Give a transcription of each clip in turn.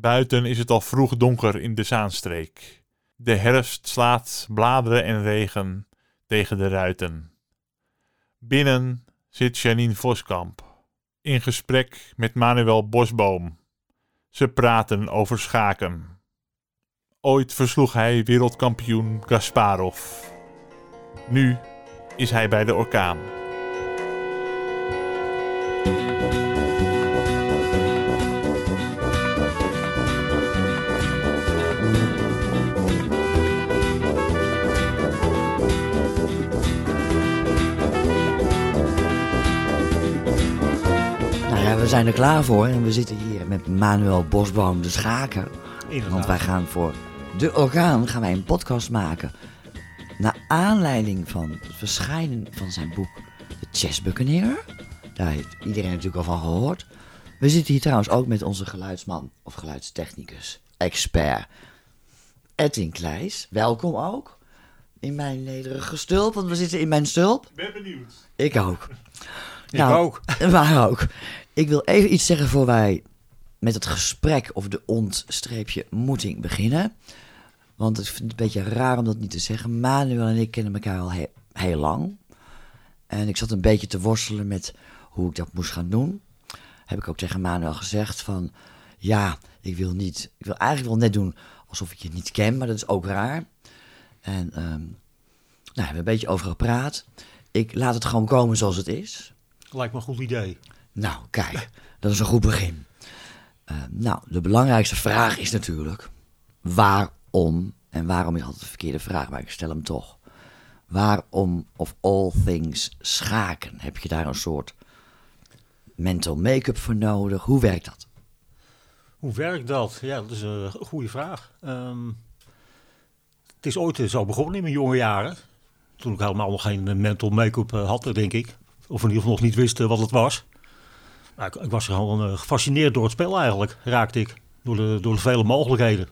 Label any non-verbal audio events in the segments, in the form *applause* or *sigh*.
Buiten is het al vroeg donker in de Zaanstreek. De herfst slaat bladeren en regen tegen de ruiten. Binnen zit Janine Voskamp in gesprek met Manuel Bosboom. Ze praten over schaken. Ooit versloeg hij wereldkampioen Kasparov. Nu is hij bij de orkaan. Zijn er klaar voor en we zitten hier met Manuel Bosboom, de schaker. Inderdaad. Want wij gaan voor de orgaan gaan wij een podcast maken. Naar aanleiding van het verschijnen van zijn boek The Chess Buccaneer. Daar heeft iedereen natuurlijk al van gehoord. We zitten hier trouwens ook met onze geluidsman of geluidstechnicus, expert Edwin Kleijs. Welkom ook in mijn nederige stulp, want we zitten in mijn stulp. Ben benieuwd. Ik ook. Ik ook. *laughs* Wij ook. Ik wil even iets zeggen voor wij met het gesprek of de ontstreepje moeting beginnen. Want ik vind het een beetje raar om dat niet te zeggen. Manuel en ik kennen elkaar al he- heel lang. En ik zat een beetje te worstelen met hoe ik dat moest gaan doen. Heb ik ook tegen Manuel gezegd van... Ja, ik wil niet... Ik wil eigenlijk wel net doen alsof ik je niet ken, maar dat is ook raar. En ehm nou, we hebben een beetje over gepraat. Ik laat het gewoon komen zoals het is. Lijkt me een goed idee. Nou, kijk, dat is een goed begin. Eh, nou, de belangrijkste vraag is natuurlijk: waarom? En waarom is altijd de verkeerde vraag, maar ik stel hem toch. Waarom of all things schaken? Heb je daar een soort mental make-up voor nodig? Hoe werkt dat? Hoe werkt dat? Ja, dat is een goede vraag. Ehm, het is ooit zo begonnen in mijn jonge jaren. Toen ik helemaal nog geen mental make-up eh, had, denk ik. Of in ieder geval nog niet wist eh, wat het was. Maar ik, ik was gewoon eh, gefascineerd door het spel eigenlijk, raakte ik. Door de, door de vele mogelijkheden.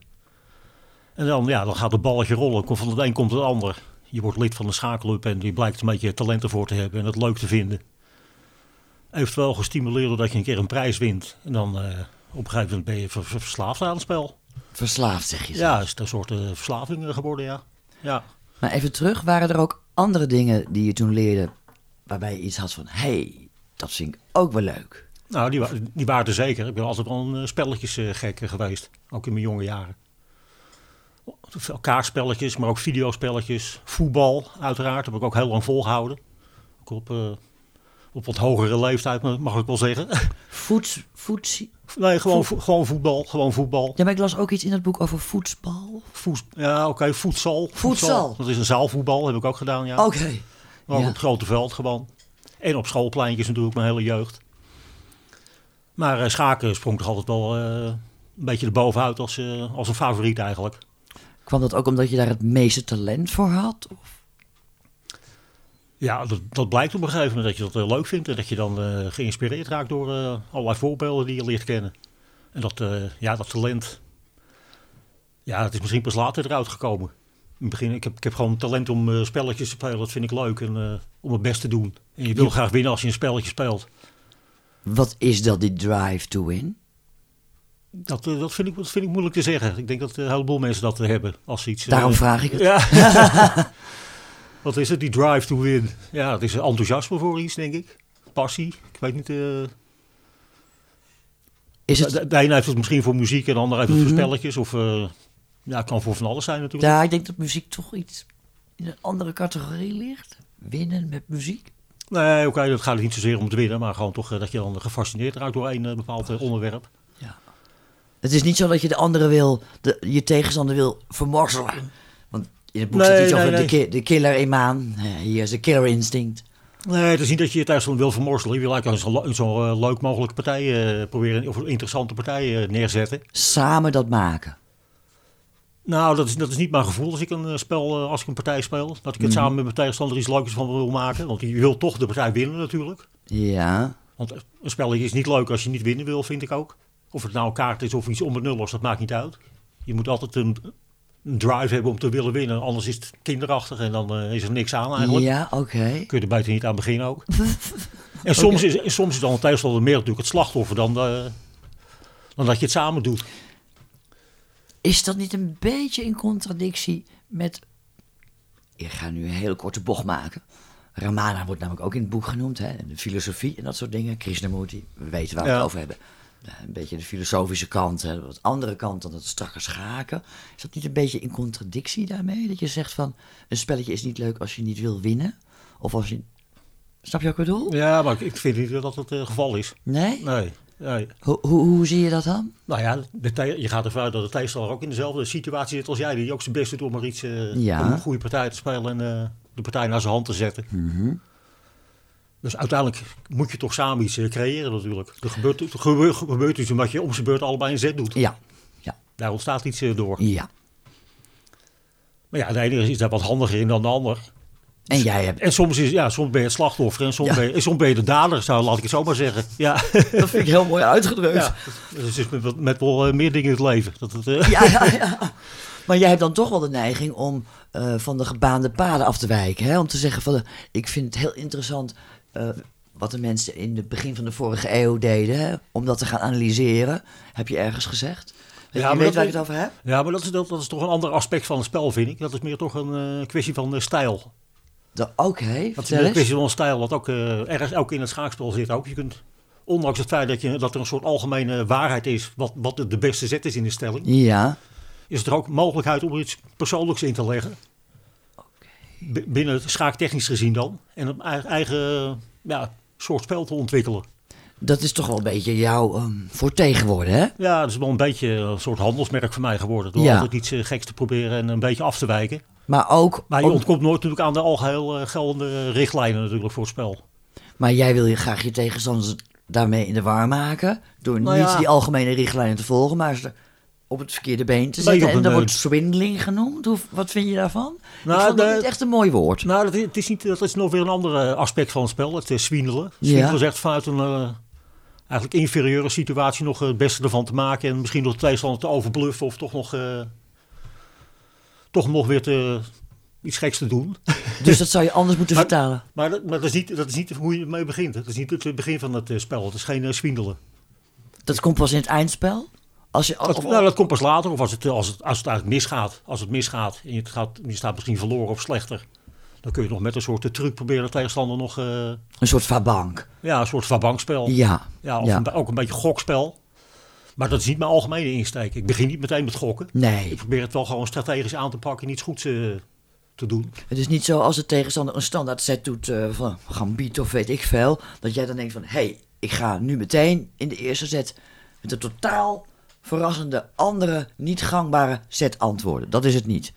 En dan, ja, dan gaat het balletje rollen. Komt Van het een komt het ander. Je wordt lid van de schakelclub en je blijkt een beetje talent ervoor te hebben en het leuk te vinden. Eventueel gestimuleerd doordat je een keer een prijs wint. En dan eh, op een gegeven moment ben je ver- ver- verslaafd aan het spel. Verslaafd, zeg je zo. Ja, is een soort eh, verslaving geworden, ja. Ja. Maar even terug, waren er ook andere dingen die je toen leerde... waarbij je iets had van: hé, hey, dat vind ik ook wel leuk? Nou, die, wa- die waren er zeker. Ik ben altijd wel een spelletjesgek geweest. Ook in mijn jonge jaren. Veel kaartspelletjes, maar ook videospelletjes. Voetbal, uiteraard. heb ik ook heel lang volgehouden. Ook op, eh, op wat hogere leeftijd, mag ik wel zeggen. *laughs* Voets, voetsie. nee, gewoon, vo- gewoon voetbal. Gewoon voetbal. Ja, maar ik las ook iets in het boek over voetbal. Voet, ja, oké, voedsel. Voedsel. Dat is een zaalvoetbal, heb ik ook gedaan, ja. Oké. Ook Ja. op het grote veld gewoon. En op schoolpleintjes natuurlijk, mijn hele jeugd. Maar eh, schaken sprong toch altijd wel eh, een beetje erbovenuit als, eh, als een favoriet eigenlijk. Kwam dat ook omdat je daar het meeste talent voor had? Of? Ja, dat, dat blijkt op een gegeven moment dat je dat leuk vindt. En dat je dan geïnspireerd raakt door allerlei voorbeelden die je leert kennen. En dat, ja, dat talent, ja, het is misschien pas later eruit gekomen. In het begin, ik heb, ik heb gewoon talent om spelletjes te spelen. Dat vind ik leuk en om het best te doen. En je wil graag winnen als je een spelletje speelt. Wat is dat, die drive to win? Dat, eh, dat, vind ik, dat vind ik moeilijk te zeggen. Ik denk dat een heleboel mensen dat hebben als iets... eh, Daarom vraag ik het. Ja. *laughs* *laughs* Wat is het, die drive to win? Ja, het is enthousiasme voor iets, denk ik. Passie. Ik weet niet... eh, Is het, de, de ene heeft het misschien voor muziek en de ander heeft het Mhm. voor spelletjes. Of, eh, ja, het kan voor van alles zijn natuurlijk. ja, ik denk dat muziek toch iets in een andere categorie ligt. Winnen met muziek. Nee, oké, dat gaat niet zozeer om te winnen. Maar gewoon toch eh, dat je dan gefascineerd raakt door een eh, bepaald eh, onderwerp. Het is niet zo dat je de andere wil, de, je tegenstander wil vermorzelen. Want in het boek Nee, zit iets nee, over nee. de, ki- de killer in maan. Eh, Hier is de killer instinct. Nee, het is niet dat je je tegenstander wil vermorzelen. Je wil eigenlijk een zo, leuk mogelijke partij proberen, of een interessante partij neerzetten. Samen dat maken. Nou, dat is, dat is niet mijn gevoel als ik een eh, spel, eh, als ik een partij speel. Dat ik het Mhm. samen met mijn tegenstander iets leukers van wil maken. Want je wil toch de partij winnen natuurlijk. Ja. Want een spelletje is niet leuk als je niet winnen wil, vind ik ook. Of het nou een kaart is of iets onbenulligs, dat maakt niet uit. Je moet altijd een, een drive hebben om te willen winnen. Anders is het kinderachtig en dan eh, is er niks aan eigenlijk. Ja, oké. Kun je er buiten niet aan beginnen ook. *laughs* en soms, is, en soms is dan een tegenstander meer natuurlijk het slachtoffer dan, dan dat je het samen doet. Is dat niet een beetje in contradictie met. Ik ga nu een hele korte bocht maken. Ramana wordt namelijk ook in het boek genoemd, hè? De filosofie en dat soort dingen. Krishnamurti, we weten waar we Ja. het over hebben. Een beetje de filosofische kant, hè? wat andere kant dan het strakke schaken. Is dat niet een beetje in contradictie daarmee? Dat je zegt van een spelletje is niet leuk als je niet wil winnen? Of als je. Snap je wat ik bedoel? Ja, maar ik- vind niet dat het het geval is. Nee? Nee. Nee. Hoe, hoe, hoe zie je dat dan? Nou ja, de je gaat ervan uit dat de tegenstander ook in dezelfde situatie zit als jij. Die ook zijn best doet om maar iets, eh, Ja. om een goede partij te spelen en eh, de partij naar zijn hand te zetten. Dus uiteindelijk moet je toch samen iets eh, creëren natuurlijk. Er gebeurt, er gebeurt, gebeurt iets omdat je om zijn beurt allebei een zet doet. Ja, ja, Daar ontstaat iets door. ja. Maar ja, de ene is daar wat handiger in dan de ander. En jij hebt. En soms, is, ja, soms ben je het slachtoffer en soms, Ja. ben, je, soms ben je de dader, zou, laat ik het zo maar zeggen. Ja, *laughs* Dat vind ik heel mooi uitgedrukt. ja. Dus het is met, met wel eh, meer dingen in het leven. Dat het, eh, Ja, ja, *laughs* ja. Maar jij hebt dan toch wel de neiging om eh, van de gebaande paden af te wijken. Hè? Om te zeggen van, ik vind het heel interessant wat de mensen in het begin van de vorige eeuw deden. Hè? Om dat te gaan analyseren, heb je ergens gezegd. Ja, je maar weet dat- waar ik het over heb? Ja, maar dat is, dat, dat is toch een ander aspect van het spel, vind ik. Dat is meer toch een kwestie van stijl. Oké, Dat is een stijl, wat ook eh, ergens ook in het schaakspel zit. Ook. Je kunt, ondanks het feit dat, je, dat er een soort algemene waarheid is, wat, wat de, beste zet is in de stelling, Ja, is er ook mogelijkheid om iets persoonlijks in te leggen. Binnen het schaaktechnisch gezien dan. En een eigen, ja, soort spel te ontwikkelen. dat is toch wel een beetje jouw ehm forte geworden, hè? Ja, dat is wel een beetje een soort handelsmerk voor mij geworden. Door Ja. altijd iets eh, geks te proberen en een beetje af te wijken. Maar ook, Maar je ontkomt nooit natuurlijk aan de algeheel eh, geldende richtlijnen natuurlijk voor het spel. maar jij wil je graag je tegenstanders daarmee in de war maken. Door Nou niet ja. die algemene richtlijnen te volgen, maar ze op het verkeerde been te zetten. op En dat eh, wordt swindling genoemd. Hoe, wat vind je daarvan? Nou, ik vond dat de- niet echt een mooi woord. Nou, dat is, het is niet, dat is nog weer een ander eh, aspect van het spel, het uh, swindelen. Swindelen Ja. is echt vanuit een eh, eigenlijk inferieure situatie nog eh, het beste ervan te maken. En misschien door de tegenstander te overbluffen of toch nog, eh, toch nog weer te, iets geks te doen. *laughs* Dus dat zou je anders moeten Maar- vertalen. Maar, dat, maar dat, is niet, dat is niet hoe je ermee begint. Dat is niet het begin van het eh, spel. Het is geen eh, swindelen. Dat komt pas in het eindspel. Als je, Dat, of- nou, dat komt pas later, of als het, als, het, als het eigenlijk misgaat. Als het misgaat en je, het gaat, je staat misschien verloren of slechter. Dan kun je nog met een soort eh, truc proberen de tegenstander nog... eh, een soort vabank. ja, een soort vabankspel. Ja. Ja, of ja. een- ook een beetje gokspel. Maar dat is niet mijn algemene insteek. Ik begin niet meteen met gokken. Ik Nee. probeer het wel gewoon strategisch aan te pakken en iets goeds eh, te doen. Het is niet zo als de tegenstander een standaard set doet eh, van Gambit of weet ik veel. Dat jij dan denkt van, hé, hey, ik ga nu meteen in de eerste set met een totaal verrassende, andere, niet gangbare set antwoorden. Dat is het niet.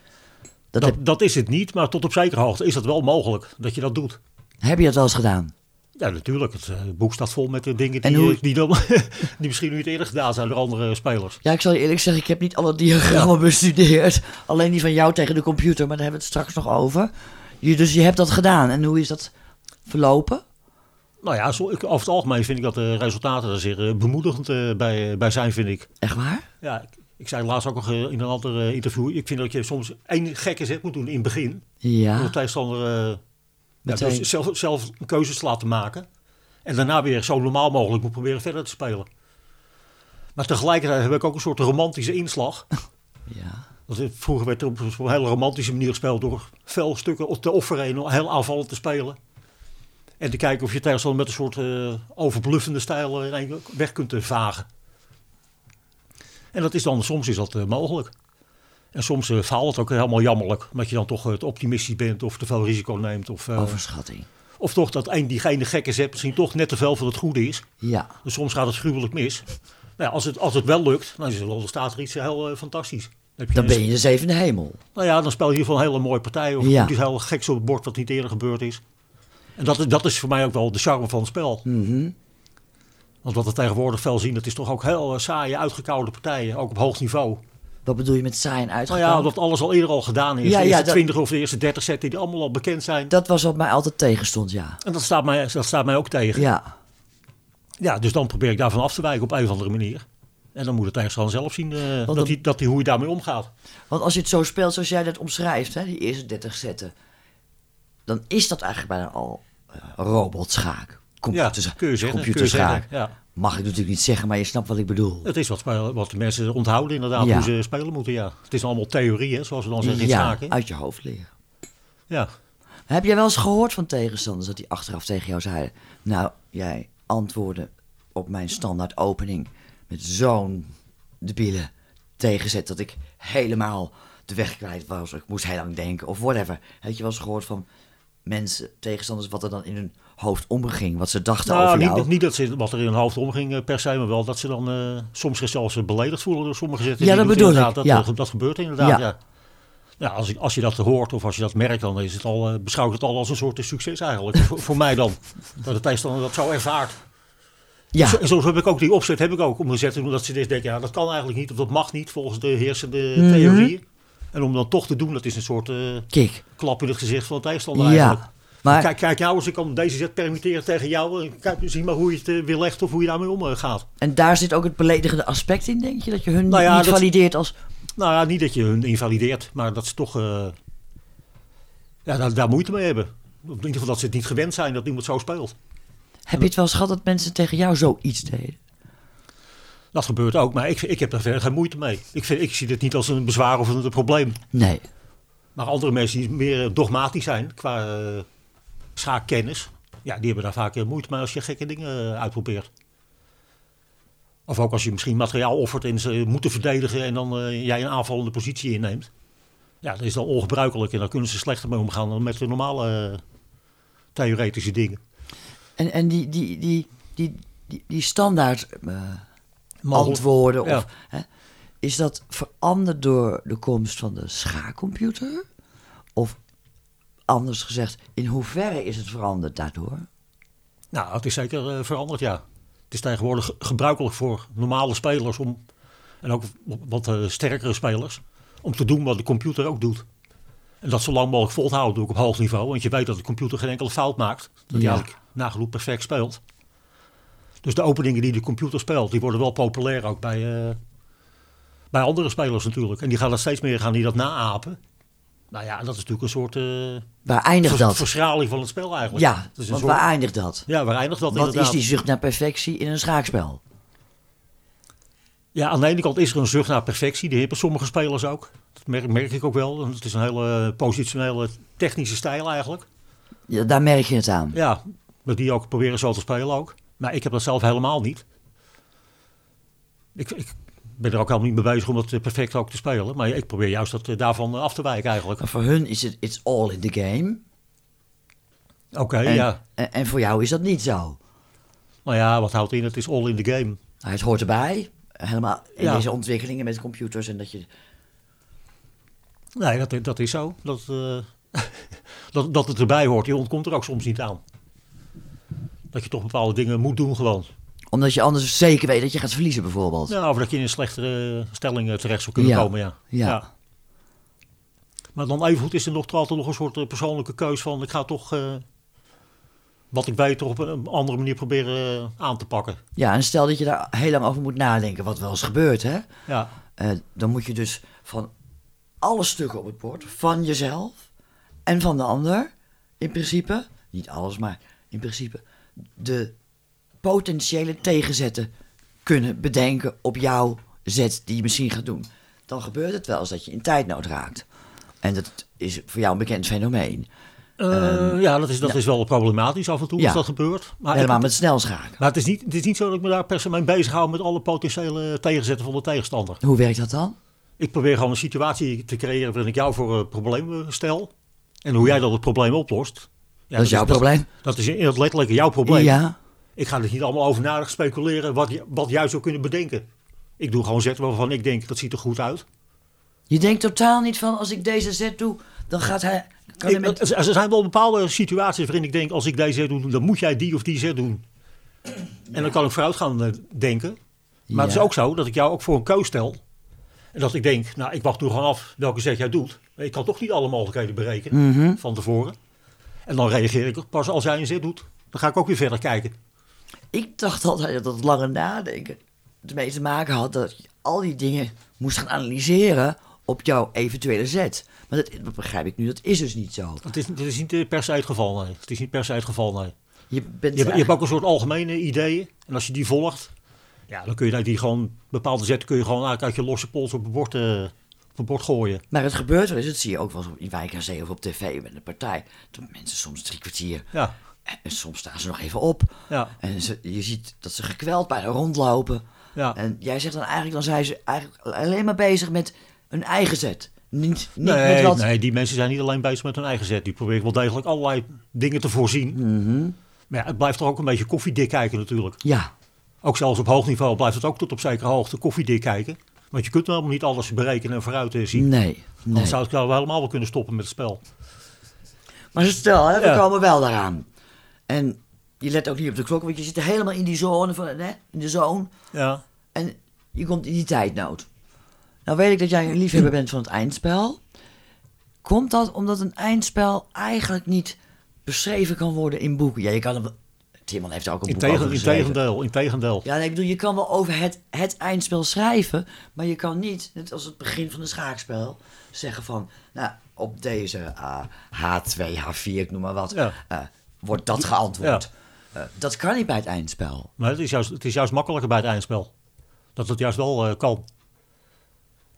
Dat Dat, heb, dat is het niet, maar tot op zekere hoogte is dat wel mogelijk dat je dat doet. heb je dat wel eens gedaan? Ja, natuurlijk. Het eh, boek staat vol met de dingen En die, hoe- eh, die, dan, *laughs* die misschien niet eerder gedaan zijn door andere spelers. Ja, ik zal je eerlijk zeggen, ik heb niet alle diagrammen bestudeerd. Alleen die van jou tegen de computer, maar daar hebben we het straks nog over. Je, dus je hebt dat gedaan. En hoe is dat verlopen? Nou ja, zo, ik, over het algemeen vind ik dat de resultaten er zeer eh, bemoedigend eh, bij, bij zijn, vind ik. Echt waar? Ja, ik, ik zei laatst ook nog eh, in een ander eh, interview. Ik vind dat je soms één gekke zet moet doen in het begin. Ja. de tegenstander eh, ja, dus zelf, zelf een keuzes te laten maken. En daarna weer zo normaal mogelijk moet proberen verder te spelen. Maar tegelijkertijd heb ik ook een soort romantische inslag. *laughs* Ja. Want vroeger werd er op een hele romantische manier gespeeld door veel stukken te offeren en heel aanvallend te spelen. En te kijken of je tegenstander met een soort eh, overbluffende stijl weg kunt eh, vagen. En dat is dan, soms is dat eh, mogelijk. En soms eh, faalt het ook helemaal jammerlijk. Omdat je dan toch eh, te optimistisch bent of te veel risico neemt. Of, eh, Overschatting. of toch dat een, diegene gekke zet misschien toch net te veel van het goede is. Ja. Dus soms gaat het gruwelijk mis. Nou ja, als, het, als het wel lukt, dan, is er, dan staat er iets heel eh, fantastisch. Dan, heb je Dan een- ben je de zevende hemel. nou ja, dan speel je hier van een hele mooie partij. Of Ja. iets heel geks op het bord wat niet eerder gebeurd is. En dat, is- dat is voor mij ook wel de charme van het spel. Mhm. Want wat we tegenwoordig veel zien, dat is toch ook heel eh, saaie, uitgekoude partijen. Ook op hoog niveau. Wat bedoel je met saai en Nou uitgekomen? ja, dat alles al eerder al gedaan is. Ja, de ja, eerste dat- 20 of de eerste 30 zetten die allemaal al bekend zijn. Dat was wat mij altijd tegenstond, ja. En dat staat, mij, dat staat mij ook tegen. Ja. Ja. dus dan probeer ik daarvan af te wijken op een of andere manier. En dan moet het tegenstander zelf zien eh, dat, hij, dat hij, hoe hij daarmee omgaat. Want als je het zo speelt zoals jij dat omschrijft, hè, die eerste 30 zetten, dan is dat eigenlijk bijna al eh, robotschaak. Computers, ja, zeggen. computerschaak. zeggen, ja. Mag ik natuurlijk niet zeggen, maar je snapt wat ik bedoel. Het is wat, spelen- wat de mensen onthouden inderdaad, Ja. hoe ze spelen moeten, ja. Het is allemaal theorie, hè, zoals we dan zeggen in Ja, uit je hoofd leren. Ja. Heb jij wel eens gehoord van tegenstanders dat die achteraf tegen jou zeiden... Nou, jij antwoordde op mijn standaard opening met zo'n debiele tegenzet... dat ik helemaal de weg kwijt was. Ik moest heel lang denken of whatever. Heb je wel eens gehoord van mensen, tegenstanders... wat er dan in hun hoofd omging, wat ze dachten Nou, over niet, jou? niet dat ze, wat er in hun hoofd omging eh, per se, maar wel dat ze dan eh, soms zich zelfs beledigd voelen door sommige zetten. Ja, dat bedoel ik, Dat, ja. dat, dat gebeurt inderdaad, Ja. ja. ja. als, ik- als je dat hoort of als je dat merkt, dan is het al, eh, beschouw ik het al als een soort succes eigenlijk. voor, voor mij dan. Dat de tegenstander dat zo ervaart. Ja, Zo, heb ik ook die opzet heb ik ook omgezet. Omdat ze dus denken, ja, dat kan eigenlijk niet of dat mag niet volgens de heersende theorieën. En om dan toch te doen, dat is een soort kijk. klap in het gezicht van de tegenstander eigenlijk. Maar Kijk, kijk nou eens, ik kan deze zet permitteren tegen jou. Kijk, zie maar hoe je het eh, weer legt of hoe je daarmee omgaat. en daar zit ook het beledigende aspect in, denk je? Dat je hun Nou ja, niet dat- valideert als... Nou ja, niet dat je hun invalideert, maar dat ze toch eh, ja, daar, daar moeite mee hebben. In ieder geval dat ze het niet gewend zijn dat iemand zo speelt. Heb je het wel eens gehad dat mensen tegen jou zoiets deden? Dat gebeurt ook, maar ik, ik heb daar verder geen moeite mee. Ik, vind, ik zie dit niet als een bezwaar of een, probleem. Nee. Maar andere mensen die meer eh, dogmatisch zijn qua eh, schaakkennis, ja, die hebben daar vaak eh, moeite mee als je gekke dingen eh, uitprobeert. Of ook als je misschien materiaal offert en ze moeten verdedigen en dan eh, jij een aanvallende positie inneemt. Ja, dat is dan ongebruikelijk en dan kunnen ze slechter mee omgaan dan met de normale eh, theoretische dingen. En, en die, die, die, die, die, die standaard antwoorden, Ja. of, hè, is dat veranderd door de komst van de schaakcomputer? Of anders gezegd, in hoeverre is het veranderd daardoor? Nou, het is zeker eh, veranderd, ja. Het is tegenwoordig ge- gebruikelijk voor normale spelers om, en ook wat eh, sterkere spelers, om te doen wat de computer ook doet. En dat zo lang mogelijk vol te houden, ook op hoog niveau. Want je weet dat de computer geen enkele fout maakt. Dat hij Ja. eigenlijk nagenoeg perfect speelt. Dus de openingen die de computer speelt, die worden wel populair ook bij, eh, bij andere spelers natuurlijk. En die gaan dat steeds meer gaan die dat naapen. Nou ja, dat is natuurlijk een soort eh Waar eindigt dat? verschraling van het spel eigenlijk. Ja, want soort- waar eindigt dat? ja, waar eindigt dat Wat inderdaad? is die zucht naar perfectie in een schaakspel? Ja, aan de ene kant is er een zucht naar perfectie. Die hebben sommige spelers ook. Dat merk, merk ik ook wel. Het is een hele positionele technische stijl eigenlijk. Ja, daar merk je het aan. Ja, dat die ook proberen zo te spelen ook. Maar ik heb dat zelf helemaal niet. Ik, ik ben er ook helemaal niet mee bezig om dat eh, perfect ook te spelen. Maar ik probeer juist dat, eh, daarvan af te wijken eigenlijk. Maar voor hun is het it's all in the game. Oké, ja. en, en voor jou is dat niet zo. Nou ja, wat houdt in? Het is all in the game. Nou, het hoort erbij. Helemaal in Ja. deze ontwikkelingen met computers en dat je... Nee, dat, dat is zo. Dat, eh, *laughs* dat, dat het erbij hoort, je ontkomt er ook soms niet aan. Dat je toch bepaalde dingen moet doen gewoon. Omdat je anders zeker weet dat je gaat verliezen bijvoorbeeld. Ja, of dat je in een slechtere stelling eh, terecht zou kunnen Ja. komen, ja. Ja. Maar dan evengoed is er nog altijd nog een soort eh, persoonlijke keus van... ik ga toch eh, wat ik weet toch op een andere manier proberen aan te pakken. Ja, en stel dat je daar heel lang over moet nadenken, wat wel eens gebeurt, hè? Ja, dan moet je dus van alle stukken op het bord, van jezelf en van de ander, in principe, niet alles, maar in principe, de potentiële tegenzetten kunnen bedenken op jouw zet die je misschien gaat doen. Dan gebeurt het wel eens dat je in tijdnood raakt. En dat is voor jou een bekend fenomeen. Eh, ja dat, is, dat ja. is wel problematisch af en toe Ja. als dat gebeurt. Maar, Helemaal ik- met snelschaken. maar het, is niet, het is niet zo dat ik me daar per se mee bezighoud... met alle potentiële tegenzetten van de tegenstander. Hoe werkt dat dan? Ik probeer gewoon een situatie te creëren waarin ik jou voor een probleem eh, stel. En hoe jij dan het probleem oplost. Ja, dat is jouw probleem. Dat is in het letterlijke jouw probleem. Ja. Ik ga er niet allemaal over nadenken, speculeren wat, wat jij zou kunnen bedenken. Ik doe gewoon zetten waarvan ik denk dat ziet er goed uit. Je denkt totaal niet van, als ik deze zet doe, dan gaat hij... Kan hij Ik, met... er zijn wel bepaalde situaties waarin ik denk, als ik deze zet doe, dan moet jij die of die zet doen. En dan kan ik vooruit gaan eh, denken. Maar het is ook zo dat ik jou ook voor een keus stel. En dat ik denk, nou ik wacht nu gewoon af welke zet jij doet. Ik kan toch niet alle mogelijkheden berekenen Mhm. van tevoren. En dan reageer ik pas als jij een zet doet. Dan ga ik ook weer verder kijken. Ik dacht altijd dat het lange nadenken ermee te maken had dat je al die dingen moest gaan analyseren op jouw eventuele zet. Maar dat, dat begrijp ik nu, dat is dus niet zo. Het is, het is niet eh, per se het geval, nee. Het is niet per se het geval, nee. Je bent Je, hebt- je hebt ook een soort algemene ideeën. En als je die volgt, ja, dan kun je die gewoon, bepaalde zetten kun je gewoon eigenlijk uit je losse pols op het bord, eh, op het bord gooien. Maar het gebeurt wel eens, dat zie je ook wel eens op in Wijk aan Zee of op tv met een partij. Dat mensen soms drie kwartier, Ja, en soms staan ze nog even op. ja, En ze, je ziet dat ze gekweld bijna rondlopen. ja. En jij zegt dan eigenlijk, dan zijn ze eigenlijk alleen maar bezig met hun eigen zet. Niet, niet Nee, met wat... nee, die mensen zijn niet alleen bezig met hun eigen zet. Die proberen wel degelijk allerlei dingen te voorzien. Mhm. Maar ja, het blijft toch ook een beetje koffiedik kijken natuurlijk. Ja, Ook zelfs op hoog niveau blijft het ook tot op zekere hoogte koffiedik kijken. Want je kunt helemaal niet alles berekenen en vooruit eh, zien. nee, nee. Dan zou ik wel helemaal wel kunnen stoppen met het spel. Maar stel, hè, we Ja. komen wel daaraan. En je let ook niet op de klok, want je zit helemaal in die zone, van, hè, in de zone. Ja, En je komt in die tijdnood. Nou weet ik dat jij een liefhebber bent van het eindspel. Komt dat omdat een eindspel eigenlijk niet beschreven kan worden in boeken? Ja, je kan hem... Timman heeft er ook een in, boek over in geschreven. tegendeel. In tegendeel. Ja, nee, ik bedoel, je kan wel over het, het eindspel schrijven, maar je kan niet, net als het begin van een schaakspel, zeggen van, nou, op deze ah, H2, H4, ik noem maar wat, Ja. eh, wordt dat geantwoord. Eh, dat kan niet bij het eindspel. Maar het is, juist, het is juist makkelijker bij het eindspel. Dat het juist wel eh, kan.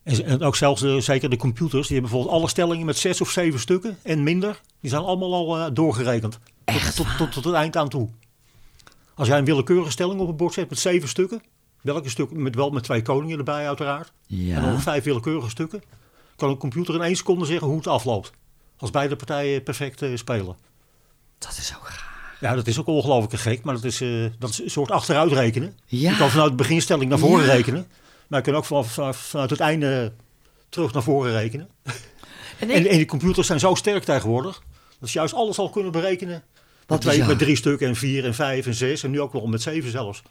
En, en ook zelfs de, zeker de computers, die hebben bijvoorbeeld alle stellingen met zes of zeven stukken en minder. Die zijn allemaal al eh, doorgerekend. Echt Tot, tot, tot, tot het eind aan toe. Als jij een willekeurige stelling op het bord zet met zeven stukken, welke stuk, met, wel met twee koningen erbij uiteraard, en dan vijf willekeurige stukken, kan een computer in één seconde zeggen hoe het afloopt. Als beide partijen perfect eh, spelen. Dat is ook gaar. Ja, dat is ook ongelooflijk gek, maar dat is, eh, dat is een soort achteruitrekenen. Ja. Je kan vanuit de beginstelling naar voren Ja. rekenen, maar je kan ook vanaf, vanaf- vanuit het einde terug naar voren rekenen. En *laughs* En, ik, en die computers zijn zo sterk tegenwoordig, dat ze juist alles al kunnen berekenen. Met, twee, met drie stukken en vier en vijf en zes en nu ook nog met zeven zelfs.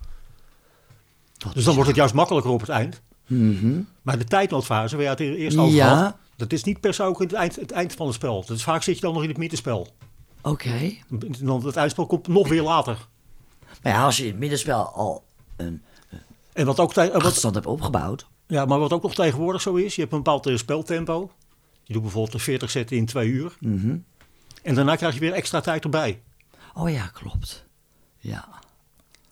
Wat Dus dan wordt het juist makkelijker op het eind. Mhm. Maar de tijdnoodfase, waar je het eerst over Ja. had, dat is niet per se ook het eind, het eind van het spel. Dat is, vaak zit je dan nog in het middenspel. Oké. Dan het eindspel komt nog weer later. Maar ja, als je in het middenspel al een En wat ook, wat, achterstand hebt opgebouwd. ja, maar wat ook nog tegenwoordig zo is, je hebt een bepaald eh, speltempo. Je doet bijvoorbeeld een 40 zetten in twee uur. Mhm. En daarna krijg je weer extra tijd erbij. Oh ja, klopt. Ja.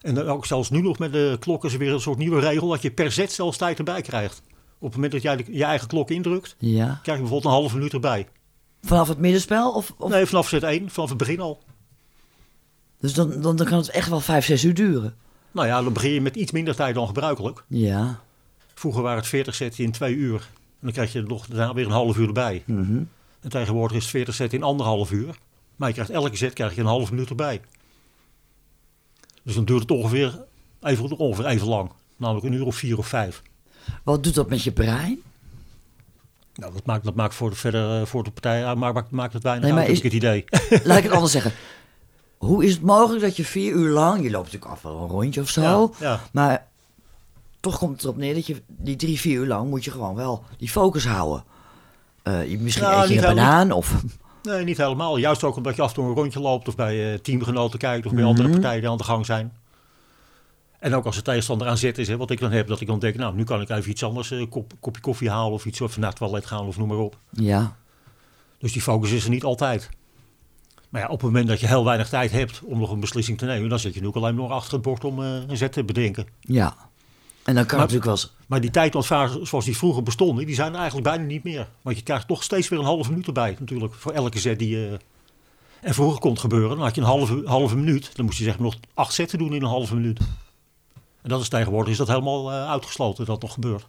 En dan ook zelfs nu nog met de klok is er weer een soort nieuwe regel dat je per zet zelfs tijd erbij krijgt. Op het moment dat jij de- je eigen klok indrukt, Ja. krijg je bijvoorbeeld een halve minuut erbij. Vanaf het middenspel? Of, of... Nee, vanaf zet 1, vanaf het begin al. Dus dan, dan, dan kan het echt wel vijf, zes uur duren. Nou ja, dan begin je met iets minder tijd dan gebruikelijk. Ja. Vroeger waren het 40 zetten in twee uur. En dan krijg je er nog daarna weer een half uur erbij. Mhm. En tegenwoordig is het 40 zetten in anderhalf uur. Maar je krijgt elke zet krijg je een half minuut erbij. Dus dan duurt het ongeveer even, ongeveer even lang. Namelijk een uur of vier of vijf. Wat doet dat met je brein? Nou, dat maakt, dat maakt voor, de, verder, eh, voor de partij eh, maakt, maakt, het weinig Nee, maar uit, heb is- ik het idee. *laughs* Laat ik het anders zeggen. *laughs* Hoe is het mogelijk dat je vier uur lang... Je loopt natuurlijk af wel een rondje of zo. Ja, ja. Maar toch komt het erop neer dat je die drie, vier uur lang... moet je gewoon wel die focus houden. Je, misschien Nou, eet je een banaan of... Nee, niet helemaal. Juist ook omdat je af en toe een rondje loopt of bij eh, teamgenoten kijkt of bij Mhm. andere partijen die aan de gang zijn. En ook als de tegenstander aan zet is, hè, wat ik dan heb, dat ik dan denk, nou, nu kan ik even iets anders, een kop, kopje koffie halen of iets of naar het toilet gaan of noem maar op. Ja. Dus die focus is er niet altijd. Maar ja, op het moment dat je heel weinig tijd hebt om nog een beslissing te nemen, dan zit je nu ook alleen nog achter het bord om eh, een zet te bedenken. Ja. En dan kan Maar- natuurlijk wel eens... Maar die tijdnoodfasen zoals die vroeger bestonden, die zijn er eigenlijk bijna niet meer. Want je krijgt toch steeds weer een halve minuut erbij natuurlijk, voor elke zet die je... En vroeger kon het gebeuren, dan had je een halve, halve minuut. Dan moest je zeg maar nog acht zetten doen in een halve minuut. En dat is tegenwoordig is dat helemaal eh, uitgesloten dat nog gebeurt.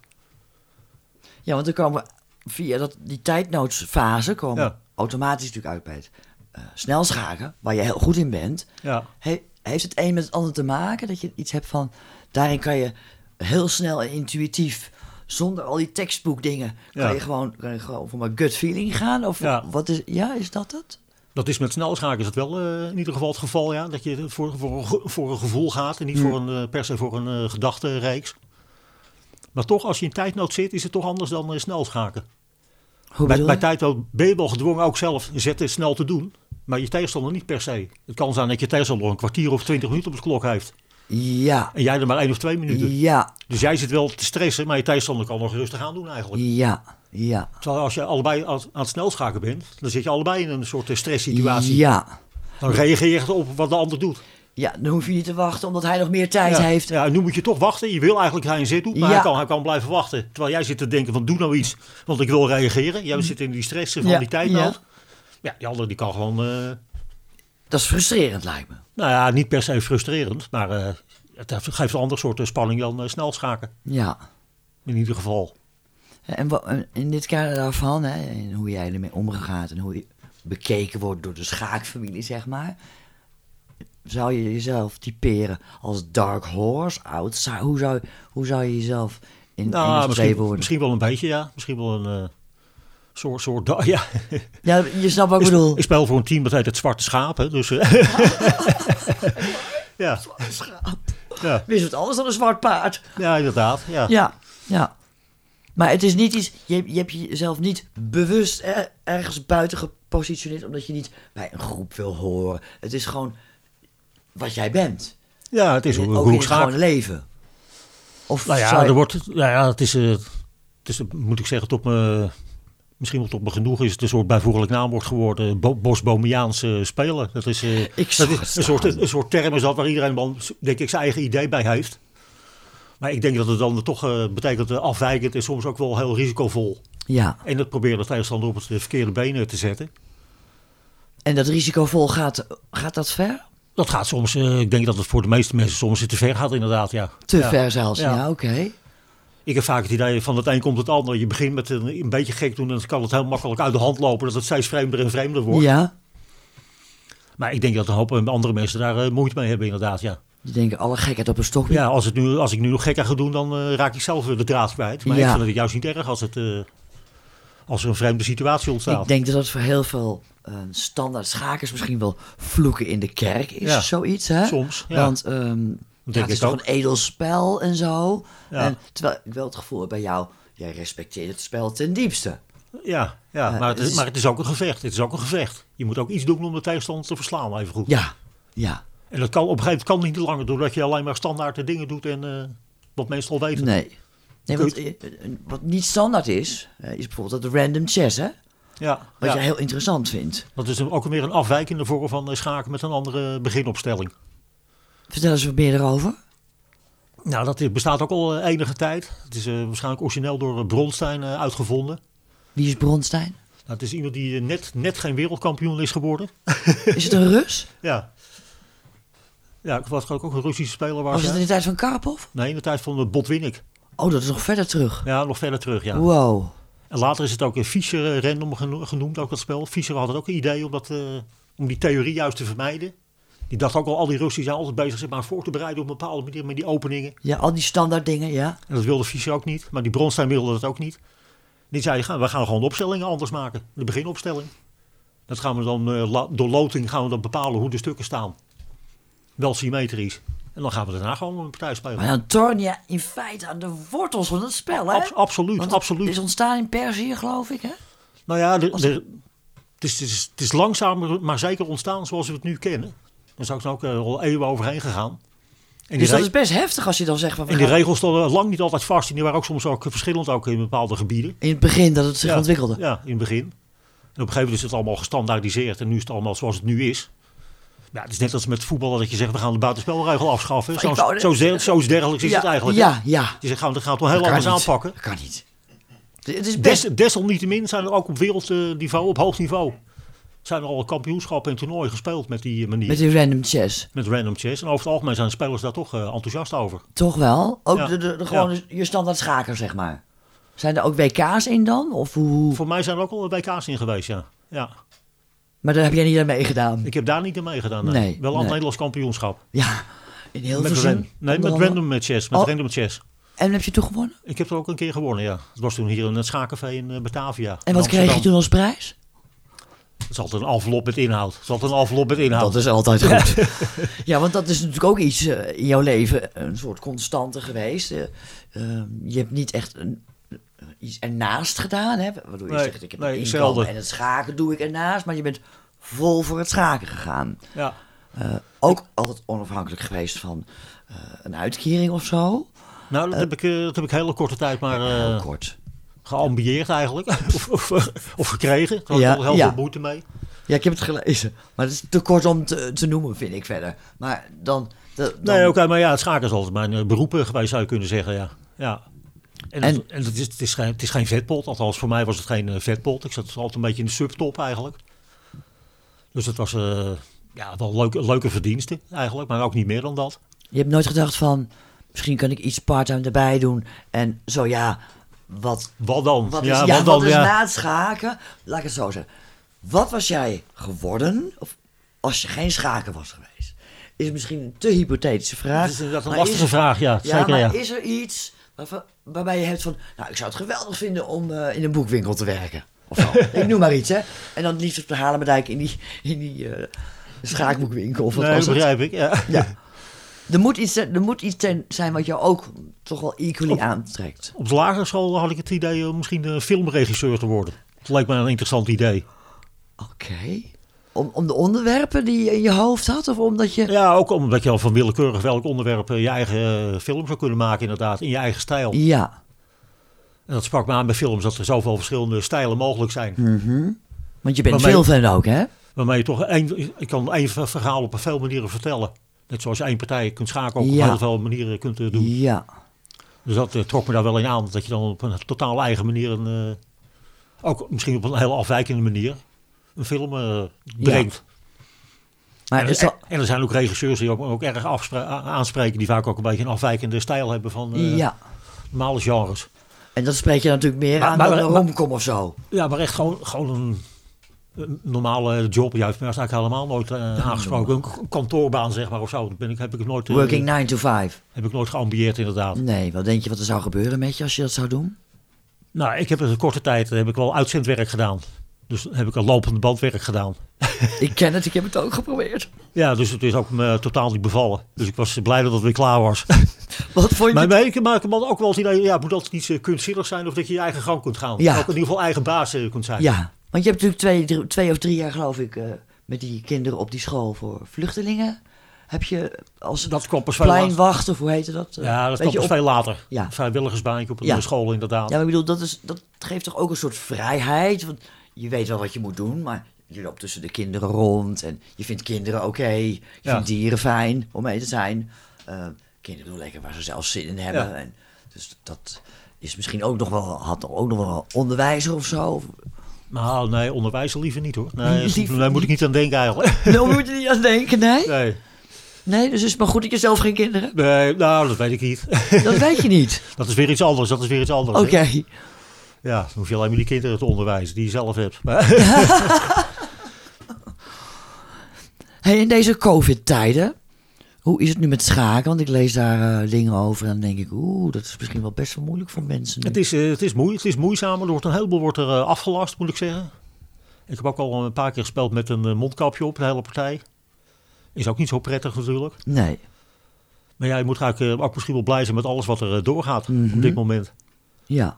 Ja, want dan komen via dat, die tijdnoodsfase... komen Ja. automatisch natuurlijk uit bij het eh, snelschaken... waar je heel goed in bent... Ja, He- heeft het een met het ander te maken? Dat je iets hebt van, daarin kan je heel snel en intuïtief, zonder al die tekstboekdingen, kan Ja. je gewoon, kan je gewoon voor mijn gut feeling gaan? Of wat is, ja, is dat het? Dat is met snelschaken is het wel eh, in ieder geval het geval, ja. Dat je voor, voor, voor een gevoel gaat en niet Hmm. voor een, eh, per se voor een eh gedachtenreeks. Maar toch, als je in tijdnood zit, is het toch anders dan snelschaken. Hoe Bij, bij tijdnood ben je wel gedwongen ook zelf zetten snel te doen. Maar je tegenstander niet per se. Het kan zijn dat je tegenstander een kwartier of twintig minuten op de klok heeft. Ja, En jij er maar één of twee minuten. ja, Dus jij zit wel te stressen, maar je tegenstander kan nog rustig aan doen eigenlijk. ja, ja. Terwijl als je allebei aan, het snelschaken bent, dan zit je allebei in een soort eh, stresssituatie. Ja, Dan reageer je op wat de ander doet. Ja, dan hoef je niet te wachten omdat hij nog meer tijd ja. heeft. Ja, nu moet je toch wachten. Je wil eigenlijk dat hij een zit doet, maar Ja. hij, kan, hij kan blijven wachten. Terwijl jij zit te denken van doe nou iets, want ik wil reageren. Jij zit in die stress van Ja, die tijdnood. Ja. die andere die kan gewoon, eh, Dat is frustrerend, lijkt me. nou ja, niet per se frustrerend, maar eh, het geeft een ander soort spanning dan eh, snel schaken. Ja. In ieder geval. En wa- en in dit kader daarvan, hè, en hoe jij ermee omgaat en hoe je bekeken wordt door de schaakfamilie, zeg maar. Zou je jezelf typeren als dark horse, outsider? Hoe zou, hoe zou je jezelf in Nou, misschien, worden? misschien wel een beetje, ja. Misschien wel een eh, soort, soort, da- *laughs* ja. Ja, je snapt wat ik Ik, bedoel. ik speel voor een team dat heet het Zwarte Schaap, hè, dus... eh, *laughs* ja. Ja, Wist het anders dan een zwart paard? ja, inderdaad, ja. Ja, ja. Maar het is niet iets, je, je hebt jezelf niet bewust er- ergens buiten gepositioneerd omdat je niet bij een groep wil horen. Het is gewoon wat jij bent. Ja, het is Ook in het gewone leven. Of Nou ja, je- er wordt, nou ja het, is, eh, het is, moet ik zeggen, tot me, misschien wel tot me genoeg is het een soort bijvoeglijk naamwoord geworden. Bo Bosbomiaanse speler. Dat is, eh, dat is een, soort, een soort term is dat waar iedereen dan, denk ik, zijn eigen idee bij heeft. Maar ik denk dat het dan toch eh, betekent eh, afwijkend en soms ook wel heel risicovol. Ja, En dat probeert de tegenstander op het eh, verkeerde benen te zetten. en dat risicovol gaat, gaat dat ver? Dat gaat soms, eh, ik denk dat het voor de meeste mensen soms te ver gaat inderdaad, ja. Te Ja. ver zelfs, ja, Ja. oké. Ik heb vaak het idee van het een komt het ander. Je begint met een, een beetje gek doen en dan kan het heel makkelijk uit de hand lopen. Dat het steeds vreemder en vreemder wordt. Ja, Maar ik denk dat een hoop eh, andere mensen daar eh, moeite mee hebben inderdaad, ja. Die denken alle gekheid op een stokje. Ja, als, het nu, als ik nu nog gekker ga doen, dan eh, raak ik zelf weer de draad kwijt. Maar Ja. ik vind het juist niet erg als, het, eh, als er een vreemde situatie ontstaat. Ik denk dat dat voor heel veel eh, standaard schakers misschien wel vloeken in de kerk is, Ja. zoiets, hè? Soms, ja. Want ja, denk het is toch ook. een edel spel en zo. En, terwijl ik wel het gevoel heb bij jou, jij respecteert het spel ten diepste. Ja, ja maar, het is- maar het is ook een gevecht. Het is ook een gevecht. Je moet ook iets doen om de tegenstander te verslaan, even goed. Ja, ja. En dat kan op een gegeven moment kan niet langer, doordat je alleen maar standaard de dingen doet en eh, wat mensen al weten. Nee. Nee, want eh, eh, wat niet standaard is, is bijvoorbeeld dat random chess, hè? Ja, Wat ja. jij heel interessant vindt. dat is ook weer een afwijkende vorm van schaken met een andere beginopstelling. Vertel eens wat meer erover. Nou, dat bestaat ook al enige tijd. Het is waarschijnlijk origineel door Bronstein uitgevonden. Wie is Bronstein? Nou, het is iemand die net, net geen wereldkampioen is geworden. Is het een Rus? *laughs* Ja. Ja, ik was ook een Russische speler. Was Was het in de tijd van Karpov? Nee, in de tijd van Botwinnik. Oh, dat is nog verder terug. Ja, nog verder terug, ja. Wow. En later is het ook een Fischer eh, random geno- genoemd, ook dat spel. Fischer had het ook een idee om, dat, eh, om die theorie juist te vermijden. Die dacht ook al, al die Russen zijn altijd bezig zeg maar, voor te bereiden op een bepaalde manier met die openingen. Ja, al die standaard dingen, ja. En dat wilde Fischer ook niet. Maar die Bronstein wilde dat ook niet. Die zei, we gaan gewoon de opstellingen anders maken. De beginopstelling. Dat gaan we dan, eh, door loting gaan we dan bepalen hoe de stukken staan. Wel symmetrisch. En dan gaan we daarna gewoon een partij spelen. Maar dan torn je in feite aan de wortels van het spel, hè? Abs- absoluut, Want het absoluut. is ontstaan in Perzië, geloof ik, hè? Nou ja, de, Als- de- het, is, het, is, het is langzamer, maar zeker ontstaan zoals we het nu kennen. Er zijn ook eh, al eeuwen overheen gegaan. En Dus dat is best heftig als je dan zegt van... en die gaan- regels stonden lang niet altijd vast. En die waren ook soms ook verschillend ook in bepaalde gebieden. In het begin dat het zich ja, ontwikkelde. Ja, in het begin. En op een gegeven moment is het allemaal gestandaardiseerd. En nu is het allemaal zoals het nu is. Ja, het is net als met voetbal dat je zegt, we gaan de buitenspelregel afschaffen. Zo, wou zo, dergelijks is ja, het eigenlijk. Ja, ja. Je zegt, gaan we gaan het wel heel anders niet. aanpakken. Dat kan niet. Het is Des, best... desalniettemin zijn er ook op wereldniveau, op hoog niveau, zijn er al kampioenschappen en toernooien gespeeld met die manier. Met die random chess. Met random chess. En over het algemeen zijn spelers daar toch eh, enthousiast over. Toch wel? Ook Ja. de, de, de, gewoon je standaard schaker, zeg maar. Zijn er ook WK's in dan? Of hoe? Voor mij zijn er ook al WK's in geweest, ja. ja. Maar daar heb jij niet aan meegedaan. Ik heb daar niet aan meegedaan. Nee. Nee, Wel aan het. Nederlands kampioenschap. Ja, in heel Met veel ran- nee, met random chess. Met Oh. random chess. En heb je toen gewonnen? Ik heb er ook een keer gewonnen, ja. Het was toen hier in het schaakcafé in eh, Batavia. En wat kreeg je toen als prijs? Het is altijd een envelop met inhoud. Het is altijd een envelop met inhoud. Dat is altijd goed. *laughs* ja, want dat is natuurlijk ook iets eh, in jouw leven, een soort constante geweest. Eh, eh, je hebt niet echt een, iets ernaast gedaan, hè? Waardoor je Nee, zegt, ik heb nee, en het schaken doe ik ernaast. Maar je bent vol voor het schaken gegaan. Ja. Eh, ook altijd onafhankelijk geweest van eh, een uitkering of zo. Nou, dat, heb ik, eh, dat heb ik hele korte tijd maar Heel eh, kort. geambieerd eigenlijk. *laughs* of, of, of gekregen. Daar had Ja, heel ja. veel moeite mee. Ja, ik heb het gelezen. Maar het is te kort om te, te noemen, vind ik verder. Maar dan... de- dan Nee, oké, maar ja, het schaken is altijd mijn eh, beroep eh, geweest, zou je kunnen zeggen, ja. ja. En, is, het, is geen, het is geen vetpot, althans voor mij was het geen eh, vetpot. Ik zat altijd een beetje in de subtop eigenlijk. Dus het was eh, ja, wel leuke, leuke verdiensten eigenlijk, maar ook niet meer dan dat. Je hebt nooit gedacht van... Misschien kan ik iets part-time erbij doen. En zo ja, wat, Wat dan? wat is, ja, ja, wat wat dan? is ja. na het schaken? Laat ik het zo zeggen. Wat was jij geworden of als je geen schaken was geweest? Is misschien een te hypothetische vraag. Dat is een lastige is- vraag, ja. Ja, zeker, maar ja. is er iets waarbij je hebt van... Nou, ik zou het geweldig vinden om eh, in een boekwinkel te werken. Of zo. *laughs* ik noem maar iets, hè. En dan liefst op de Haarlemmerdijk in die, in die eh, schaakboekwinkel. Of wat Nee, was dat het? begrijp ik, ja. Ja. Er moet iets, er moet iets zijn wat jou ook toch wel equally aantrekt. Op de lagere school had ik het idee om misschien een filmregisseur te worden. Het lijkt me een interessant idee. Oké. Om, om de onderwerpen die je in je hoofd had? Of omdat je... Ja, ook omdat je al van willekeurig welk onderwerp eh, je eigen eh, film zou kunnen maken inderdaad, in je eigen stijl. Ja. En dat sprak me aan bij films, dat er zoveel verschillende stijlen mogelijk zijn. Mhm. Want je bent Waarmee- veel fan ook, hè? Waarmee je toch één, ik kan één ver- verhaal op veel manieren vertellen. Net zoals je één partij kunt schakelen, Ja. op heel veel manieren kunt eh, doen. Ja. Dus dat trok me daar wel in aan, dat je dan op een totaal eigen manier, een, ook misschien op een heel afwijkende manier, een film brengt. Maar en, is dat... en er zijn ook regisseurs die ook, ook erg aanspreken, die vaak ook een beetje een afwijkende stijl hebben van eh, Ja. normale genres. En dat spreek je natuurlijk meer Maar- aan maar- dan een romcom of zo. Ja, maar echt gewoon, gewoon een, een normale job. Ja, heeft me eigenlijk helemaal nooit eh, aangesproken. Een kantoorbaan, zeg maar, of zo. Dat Ben ik, heb ik nooit, eh, Working 9 to 5. heb ik nooit geambieerd, inderdaad. Nee, wat denk je wat er zou gebeuren met je als je dat zou doen? Nou, ik heb in een korte tijd heb ik wel uitzendwerk gedaan. Dus heb ik al lopende bandwerk gedaan. ik ken het, ik heb het ook geprobeerd. Ja, dus het is ook me totaal niet bevallen. Dus ik was blij dat het weer klaar was. *laughs* Wat vond je... maar nee, ik maak me ook wel het idee, ja, moet altijd iets eh, kunstzinnig zijn of dat je je eigen gang kunt gaan. Ja. Ook in ieder geval eigen baas eh, kunt zijn. Ja, want je hebt natuurlijk twee, drie- twee of drie jaar, geloof ik, eh, met die kinderen op die school voor vluchtelingen. Heb je als Dat kwam pas pleinwacht, of hoe heette dat? eh, Ja, dat kwam pas op- veel later. Ja. Een Vrijwilligersbaantje op een Ja. school inderdaad. Ja, maar ik bedoel, dat, is, dat geeft toch ook een soort vrijheid? Want je weet wel wat je moet doen, maar je loopt tussen de kinderen rond en je vindt kinderen oké. je Ja. vindt dieren fijn om mee te zijn. Eh, kinderen doen lekker waar ze zelf zin in hebben. Ja. En dus dat is misschien ook nog wel, had ook nog wel onderwijzer of zo. Nou, nee, onderwijzer liever niet hoor. Nee, Liever daar moet ik niet aan denken eigenlijk. Daar *laughs* moet je niet aan denken, nee? Nee, Nee, dus is het maar goed dat je zelf geen kinderen hebt? nee nou, dat weet ik niet. Dat weet je niet. *laughs* Dat is weer iets anders. Dat is weer iets anders. Oké. Ja, dan hoef je alleen maar die kinderen te onderwijzen die je zelf hebt. *laughs* Hey, in deze COVID-tijden, hoe is het nu met schaken? Want ik lees daar eh, dingen over en dan denk ik, oeh, dat is misschien wel best wel moeilijk voor mensen. nu. het, is, eh, het, is moe, het is moeizaam. Er wordt een heleboel wordt er, eh, afgelast, moet ik zeggen. Ik heb ook al een paar keer gespeeld met een mondkapje op, de hele partij. Is ook niet zo prettig natuurlijk. Nee. Maar ja, je moet eigenlijk ook misschien wel blij zijn met alles wat er doorgaat Mhm. op dit moment. Ja.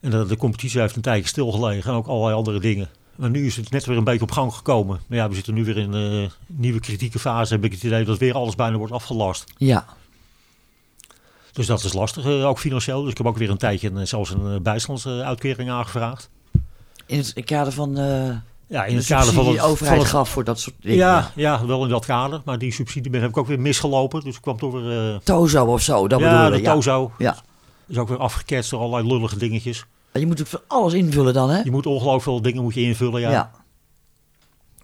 En de, de competitie heeft een tijdje stilgelegen en ook allerlei andere dingen. Maar nu is het net weer een beetje op gang gekomen. Maar ja, we zitten nu weer in een eh, nieuwe kritieke fase. Heb ik het idee dat weer alles bijna wordt afgelast. Ja. Dus dat is lastig, eh, ook financieel. Dus ik heb ook weer een tijdje een, zelfs een uh, bijstandsuitkering aangevraagd. In het kader van eh Ja, in de het kader van die overheid van het- gaf voor dat soort dingen. Ja, ja, wel in dat kader. Maar die subsidie ben- heb ik ook weer misgelopen. Dus ik kwam toch weer... eh, Tozo of zo, dat ja, de. Ja. Tozo. Ja. Is ook weer afgeketst door allerlei lullige dingetjes. En je moet ook voor alles invullen dan, hè? Je moet ongelooflijk veel dingen moet je invullen, ja. ja.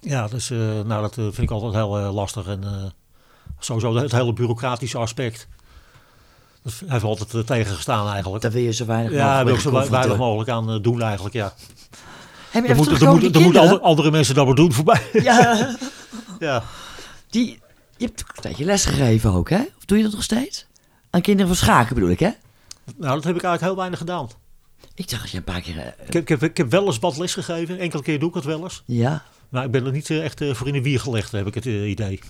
Ja, dus, eh, nou, dat eh, vind ik altijd heel eh, lastig. En sowieso het hele bureaucratische aspect. Dat heeft altijd tegengestaan eigenlijk. Daar wil je zo weinig Ja, wil mogelijk zo weinig mogelijk aan doen eigenlijk, ja. Hey, Er moeten, moeten kinderen. andere, andere mensen dat maar doen voorbij. Ja, *laughs* ja. die, je hebt een tijdje les gegeven ook, hè? Of doe je dat nog steeds? Aan kinderen van schaken bedoel ik, hè? Nou, dat heb ik eigenlijk heel weinig gedaan. Ik dacht dat je een paar keer... eh, Ik heb, ik, heb, ik heb wel eens wat les gegeven. Enkele keer doe ik het wel eens. ja, Maar ik ben er niet eh, echt eh, voor in de wier gelegd, heb ik het idee.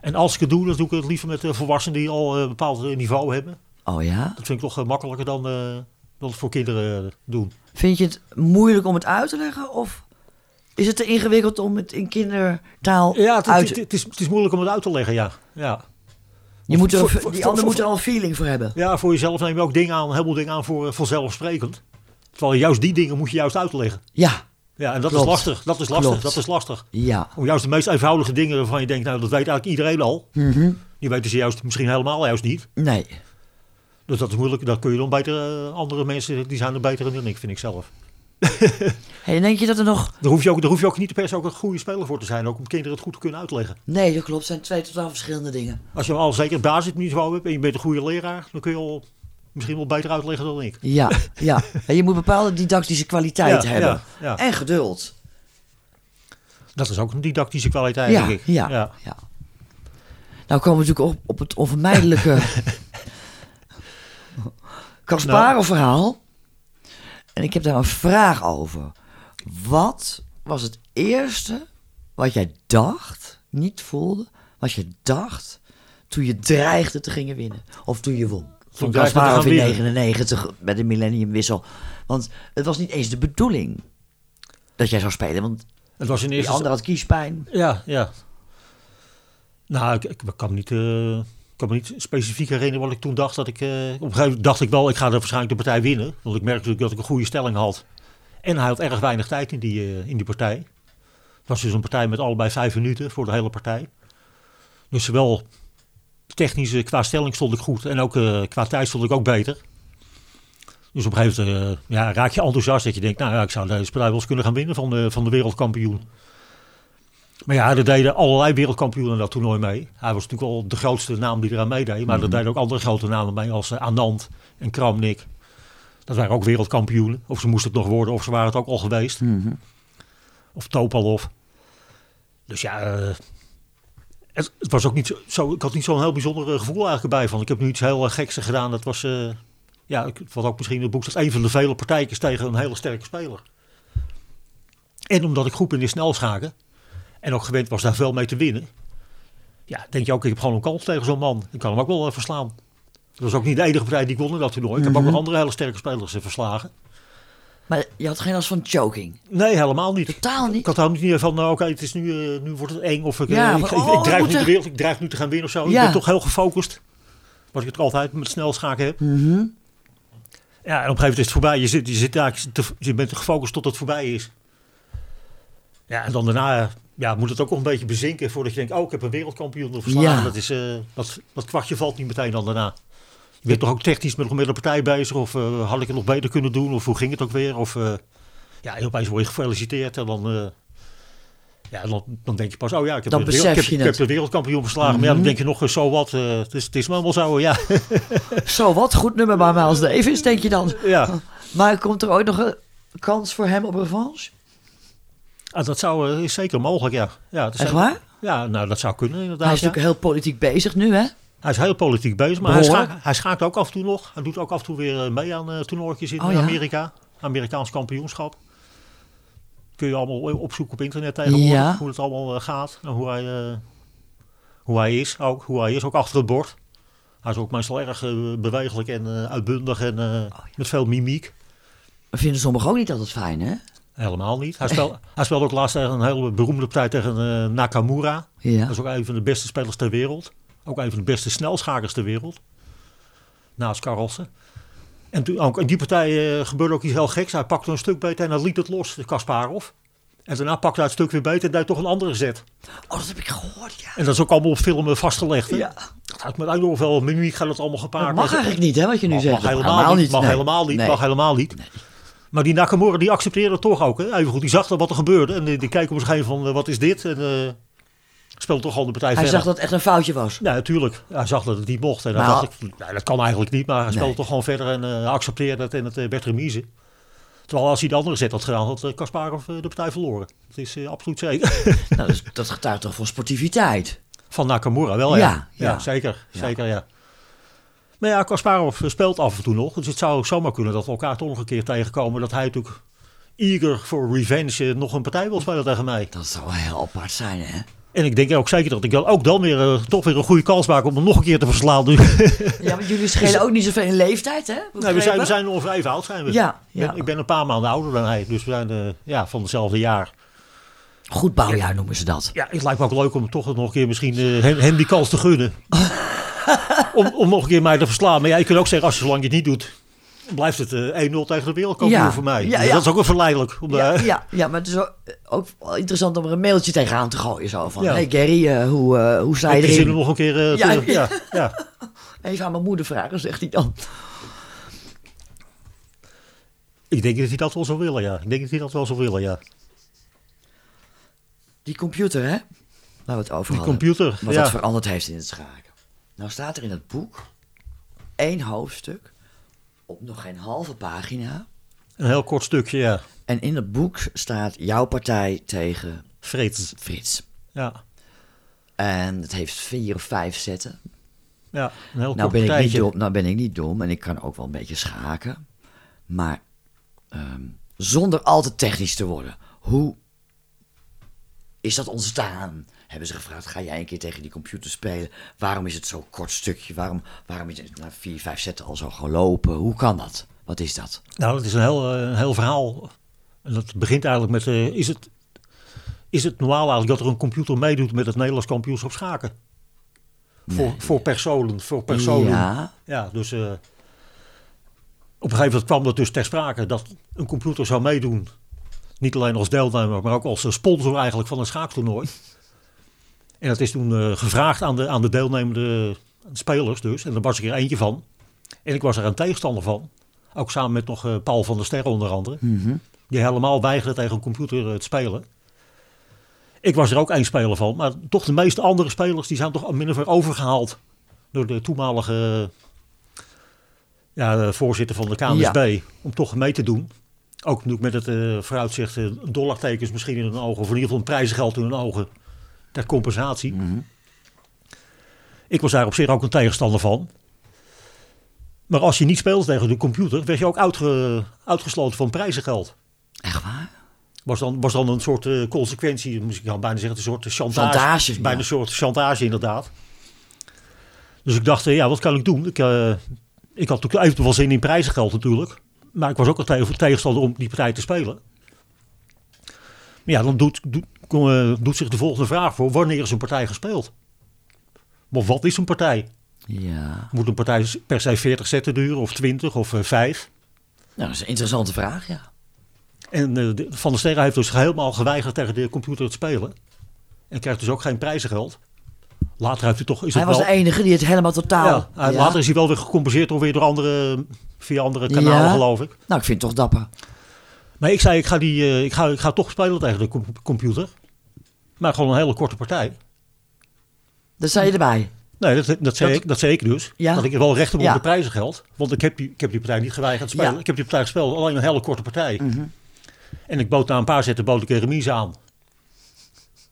En als ik het doe, dan doe ik het liever met volwassenen die al een bepaald niveau hebben. oh ja. Dat vind ik toch makkelijker dan, dan het voor kinderen doen. Vind je het moeilijk om het uit te leggen? Of is het te ingewikkeld om het in kindertaal Ja, het, uit het, het is, het is moeilijk om het uit te leggen, ja. Ja, Je moet er, voor- voor- die voor- ander voor- moet er al een feeling voor hebben. ja voor jezelf neem je ook dingen aan, een heleboel dingen aan voor, eh, vanzelfsprekend. Terwijl juist die dingen moet je juist uitleggen. Ja, Ja, en dat Klopt. is lastig. Dat is lastig. Klopt. Dat is lastig. ja. Om juist de meest eenvoudige dingen waarvan je denkt, nou dat weet eigenlijk iedereen al. Mhm. Die weten ze juist misschien helemaal juist niet. Nee. Dus dat is moeilijk. Dat kun je dan beter, eh, andere mensen, die zijn er beter in dan ik, vind ik zelf. *laughs* Hey, denk je dat er nog... Daar hoef je ook, daar hoef je ook niet per se ook een goede speler voor te zijn. Ook om kinderen het goed te kunnen uitleggen. Nee, dat klopt. Het zijn twee totaal verschillende dingen. Als je al zeker basisniveau hebt en je bent een goede leraar, dan kun je al misschien wel beter uitleggen dan ik. Ja, *laughs* ja. En je moet bepaalde didactische kwaliteit Ja, hebben. ja, ja. En geduld. Dat is ook een didactische kwaliteit, denk ik. ja, ja. Nou komen we natuurlijk op, op het onvermijdelijke *laughs* Kasparov-verhaal. En ik heb daar een vraag over. Wat was het eerste wat jij dacht, niet voelde, wat je dacht toen je dreigde te gingen winnen? Of toen je won? Dreigde te Kasparov gaan in winnen. 99 met de millenniumwissel. Want het was niet eens de bedoeling dat jij zou spelen. Want Het was in die eerste andere had kiespijn. Ja, ja. Nou, ik, ik kan niet, eh, kan me niet specifiek herinneren wat ik toen dacht. Dat ik, eh, op een gegeven moment dacht ik wel, ik ga er waarschijnlijk de partij winnen. Want ik merkte dat ik een goede stelling had. En hij had erg weinig tijd in die, eh, in die partij. Het was dus een partij met allebei vijf minuten voor de hele partij. Dus zowel technisch eh, qua stelling stond ik goed. En ook qua tijd stond ik ook beter. Dus op een gegeven moment ja, raak je enthousiast dat je denkt, nou ja, ik zou deze partij wel eens kunnen gaan winnen van de, van de wereldkampioen. Maar ja, er deden allerlei wereldkampioenen dat toernooi mee. Hij was natuurlijk wel de grootste naam die eraan meedeed. Maar er deden ook andere grote namen mee, als eh, Anand en Kramnik. Dat waren ook wereldkampioenen. Of ze moesten het nog worden, of ze waren het ook al geweest. Of Topalov. Dus ja, eh, het, het was ook niet zo, Ik had niet zo'n heel bijzonder eh, gevoel eigenlijk erbij van. Ik heb nu iets heel geks gedaan. Dat was, eh, ja, ik- wat ook misschien in het boek staat, een van de vele partijtjes tegen een hele sterke speler. En omdat ik goed ben in snelschaken. En ook gewend was daar veel mee te winnen. Ja, denk je ook, ik heb gewoon een kans tegen zo'n man. Ik kan hem ook wel eh, verslaan. Dat was ook niet de enige partij die ik won in dat toernooi. Ik heb ook nog andere hele sterke spelers eh, verslagen. Maar je had geen last van choking. Nee, helemaal niet. Totaal Ik niet. had helemaal niet van, nou, oké, het is nu, eh, nu wordt het eng. Of ik, Ja, ik, ik, oh, ik, dreig nu de moeten- wereld, ik dreig nu te gaan winnen of zo. Ik ben toch heel gefocust. Wat ik het altijd met snelschaken heb. Mhm. Ja, en op een gegeven moment is het voorbij. Je, zit, je, zit daar, je bent gefocust tot het voorbij is. Ja, en dan daarna ja, moet het ook nog een beetje bezinken voordat je denkt, oh, ik heb een wereldkampioen te verslaan. Ja. Dat, is, eh, dat, dat kwartje valt niet meteen dan daarna. Je bent toch ook technisch met, met een partij bezig? Of eh, had ik het nog beter kunnen doen? Of hoe ging het ook weer? Of eh, ja, en opeens word je gefeliciteerd en dan... ja, dan, dan denk je pas, oh ja, ik heb, Dan de wereld- ik heb, ik de wereldkampioen verslagen. Maar ja, dan Mhm. denk je nog, zo wat, eh, het, is, het is wel zo, ja. *laughs* Zo wat, goed nummer bij Miles Davis, denk je dan. ja. Maar komt er ooit nog een kans voor hem op revanche? Ah, dat zou, eh, is zeker mogelijk, ja. ja dat Echt waar? Ja, nou, dat zou kunnen inderdaad. Hij is ja. natuurlijk heel politiek bezig nu, hè? Hij is heel politiek bezig, maar hij, hij schaakt ook af en toe nog. Hij doet ook af en toe weer eh, mee aan eh toernooitjes in Oh, ja? Amerika. Amerikaans kampioenschap. Kun je allemaal opzoeken op internet tegenwoordig. Ja. Hoe het allemaal gaat. En hoe hij, hoe hij is. Ook, hoe hij is, ook achter het bord. Hij is ook meestal erg bewegelijk en uitbundig en Oh, met veel mimiek. Vinden sommigen ook niet altijd fijn, hè? Helemaal niet. Hij speelde ook laatst tegen een hele beroemde partij tegen eh, Nakamura. Ja. Dat is ook een van de beste spelers ter wereld. Ook een van de beste snelschakers ter wereld. Naast Carlsen. En toen, ook in die partij eh, gebeurde ook iets heel geks. Hij pakte een stuk beter en hij liet het los, Kasparov. En daarna pakte hij het stuk weer beter en deed toch een andere zet. Oh, dat heb ik gehoord, ja. En dat is ook allemaal op film vastgelegd. Hè? Ja. Dat gaat met enorm veel mimiek gaat het allemaal gepaard. Dat mag eigenlijk niet, hè, wat je nu mag, zegt. mag Dat helemaal, niet. Mag helemaal niet. Mag helemaal niet. Maar die Nakamura die accepteerde het toch ook. Hè? Even goed, die zag wat er gebeurde. En die, die keek om zich heen van eh, wat is dit? En eh speelde toch al de partij Hij verder. zag dat het echt een foutje was. Ja, natuurlijk. Hij zag dat het niet mocht. En dan dacht ik, nou, dat kan eigenlijk niet. Maar hij speelde Nee. toch gewoon verder en hij accepteerde het en het werd remise. Terwijl als hij de andere zet had gedaan, had Kasparov de partij verloren. Dat is absoluut zeker. nou, dus, dat getuigt toch van sportiviteit. Van Nakamura wel, ja. Ja, Ja, ja. zeker. Zeker, ja. Maar ja, Kasparov speelt af en toe nog. Dus het zou zomaar kunnen dat we elkaar toch nog een keer tegenkomen. Dat hij natuurlijk eager voor revenge nog een partij wil spelen tegen mij. Dat zou wel heel apart zijn, hè? En ik denk ook zeker dat ik dan ook dan weer eh, toch weer een goede kans maak om hem nog een keer te verslaan. Nu. *laughs* Ja, maar jullie schelen ook niet zoveel in leeftijd, hè? Nee, we zijn, we zijn ongeveer even oud zijn we. Ja, Ik ben, ik ben een paar maanden ouder dan hij. Dus we zijn eh, ja, van hetzelfde jaar. Goed bouwjaar noemen ze dat. Ja, het lijkt me ook leuk om toch nog een keer misschien hem, hem die kans te gunnen. *laughs* om, om nog een keer mij te verslaan. Maar ja, je kunt ook zeggen, als je zolang je het niet doet, blijft het eh 1-0 tegen de wereldkampioen Ja, voor mij. ja, Dus ja. Dat is ook wel verleidelijk. Om Ja, ja, ja, maar het is ook, ook wel interessant om er een mailtje tegenaan te gooien. Zo van, hey Gary, eh, hoe, eh, hoe sta je Heb je zin om erin? nog een keer eh, Ja, ja, ja. *laughs* Even aan mijn moeder vragen, zegt hij dan. Ik denk dat hij dat wel zou willen, ja. Ik denk dat hij dat wel zou willen, ja. Die computer, hè? Waar we het over Die hadden. computer, Wat dat veranderd heeft in het schaken. Nou staat er in het boek één hoofdstuk op nog geen halve pagina. Een heel kort stukje, ja. En in het boek staat jouw partij tegen Frits. Frits. Ja, En het heeft vier of vijf zetten. ja een heel Nou ben, ik niet dom, nou ben ik niet dom en ik kan ook wel een beetje schaken. Maar ehm, zonder al te technisch te worden. Hoe is dat ontstaan? Hebben ze gevraagd, ga jij een keer tegen die computer spelen? Waarom is het zo'n kort stukje? Waarom, waarom is het na vier, vijf zetten al zo gelopen? Hoe kan dat? Wat is dat? Nou, dat is een heel, eh, een heel verhaal. En dat begint eigenlijk met, eh, is, het, is het normaal eigenlijk dat er een computer meedoet met het Nederlands kampioenschap schaken? Voor, Nee. voor personen, voor personen. Ja, Ja, dus eh, op een gegeven moment kwam dat dus ter sprake dat een computer zou meedoen. Niet alleen als deelnemer, maar ook als eh, sponsor eigenlijk van een schaaktoernooi. *laughs* En dat is toen eh, gevraagd aan de, aan de deelnemende spelers dus. En daar was ik er eentje van. En ik was er een tegenstander van. Ook samen met nog eh, Paul van der Sterren onder andere. Mhm. Die helemaal weigerde tegen een computer te spelen. Ik was er ook één speler van. Maar toch de meeste andere spelers die zijn toch min of meer overgehaald. Door de toenmalige ja, de voorzitter van de KNSB. Om toch mee te doen. Ook natuurlijk met het eh, vooruitzicht eh, dollartekens misschien in hun ogen. Of in ieder geval een prijzengeld in hun ogen. Ter compensatie. Mhm. Ik was daar op zich ook een tegenstander van. Maar als je niet speelde tegen de computer, werd je ook uitge- uitgesloten van prijzengeld. Echt waar? Was dan, was dan een soort eh, consequentie, moest ik dan bijna zeggen, een soort chantage. Chantage, bijna ja. een soort chantage inderdaad. Dus ik dacht, eh, ja, wat kan ik doen? Ik, eh, ik had natuurlijk even wel zin in prijzengeld natuurlijk. Maar ik was ook tegen- tegenstander om die partij te spelen. Maar ja, dan doet, doet, eh, doet zich de volgende vraag voor. Wanneer is een partij gespeeld? Of wat is een partij? Ja. Moet een partij per se 40 zetten duren of 20 of eh, 5? Nou, dat is een interessante vraag, ja. En eh, de- Van der Sterren heeft dus helemaal geweigerd tegen de computer te spelen. En krijgt dus ook geen prijzengeld. Later heeft hij toch... Is Hij was wel, de enige die het helemaal totaal... ja. Later is hij wel weer gecompenseerd door weer door andere, via andere kanalen geloof ik. Nou, ik vind het toch dapper. Maar ik zei, ik ga, die, eh, ik ga, ik ga toch spelen tegen de com- computer. Maar gewoon een hele korte partij. Daar sta je erbij. Nee, dat, dat, zei, Dat- ik, dat zei ik dus. Ja. Dat ik wel recht heb op Ja. de prijzengeld. Want ik heb, die, ik heb die partij niet geweigerd te spelen. Ja. Ik heb die partij gespeeld, alleen een hele korte partij. Mhm. En ik bood na een paar zetten bood ik een remise aan.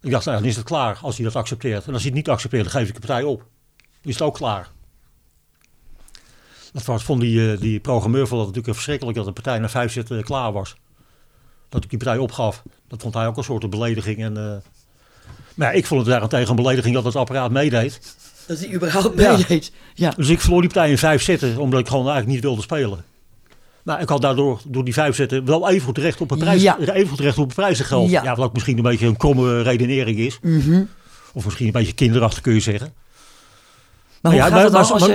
Ik dacht, nou, dan is het klaar als hij dat accepteert. En als hij het niet accepteert, dan geef ik de partij op. Dan is het ook klaar. Dat vond die, eh, die programmeur vond dat natuurlijk verschrikkelijk dat de partij na vijf zetten klaar was. Dat ik die partij opgaf. Dat vond hij ook een soort belediging. En, eh, maar ja, ik vond het daarentegen een belediging dat het apparaat meedeed. Dat hij überhaupt meedeed. Ja. Dus ik verloor die partij in vijf zetten, omdat ik gewoon eigenlijk niet wilde spelen. Maar ik had daardoor, door die vijf zetten, wel even goed recht op een prijs, Ja. even goed recht op een prijzengeld. Ja. Ja. wat ook misschien een beetje een kromme redenering is. Mhm. Of misschien een beetje kinderachtig kun je zeggen. Maar, ja, dan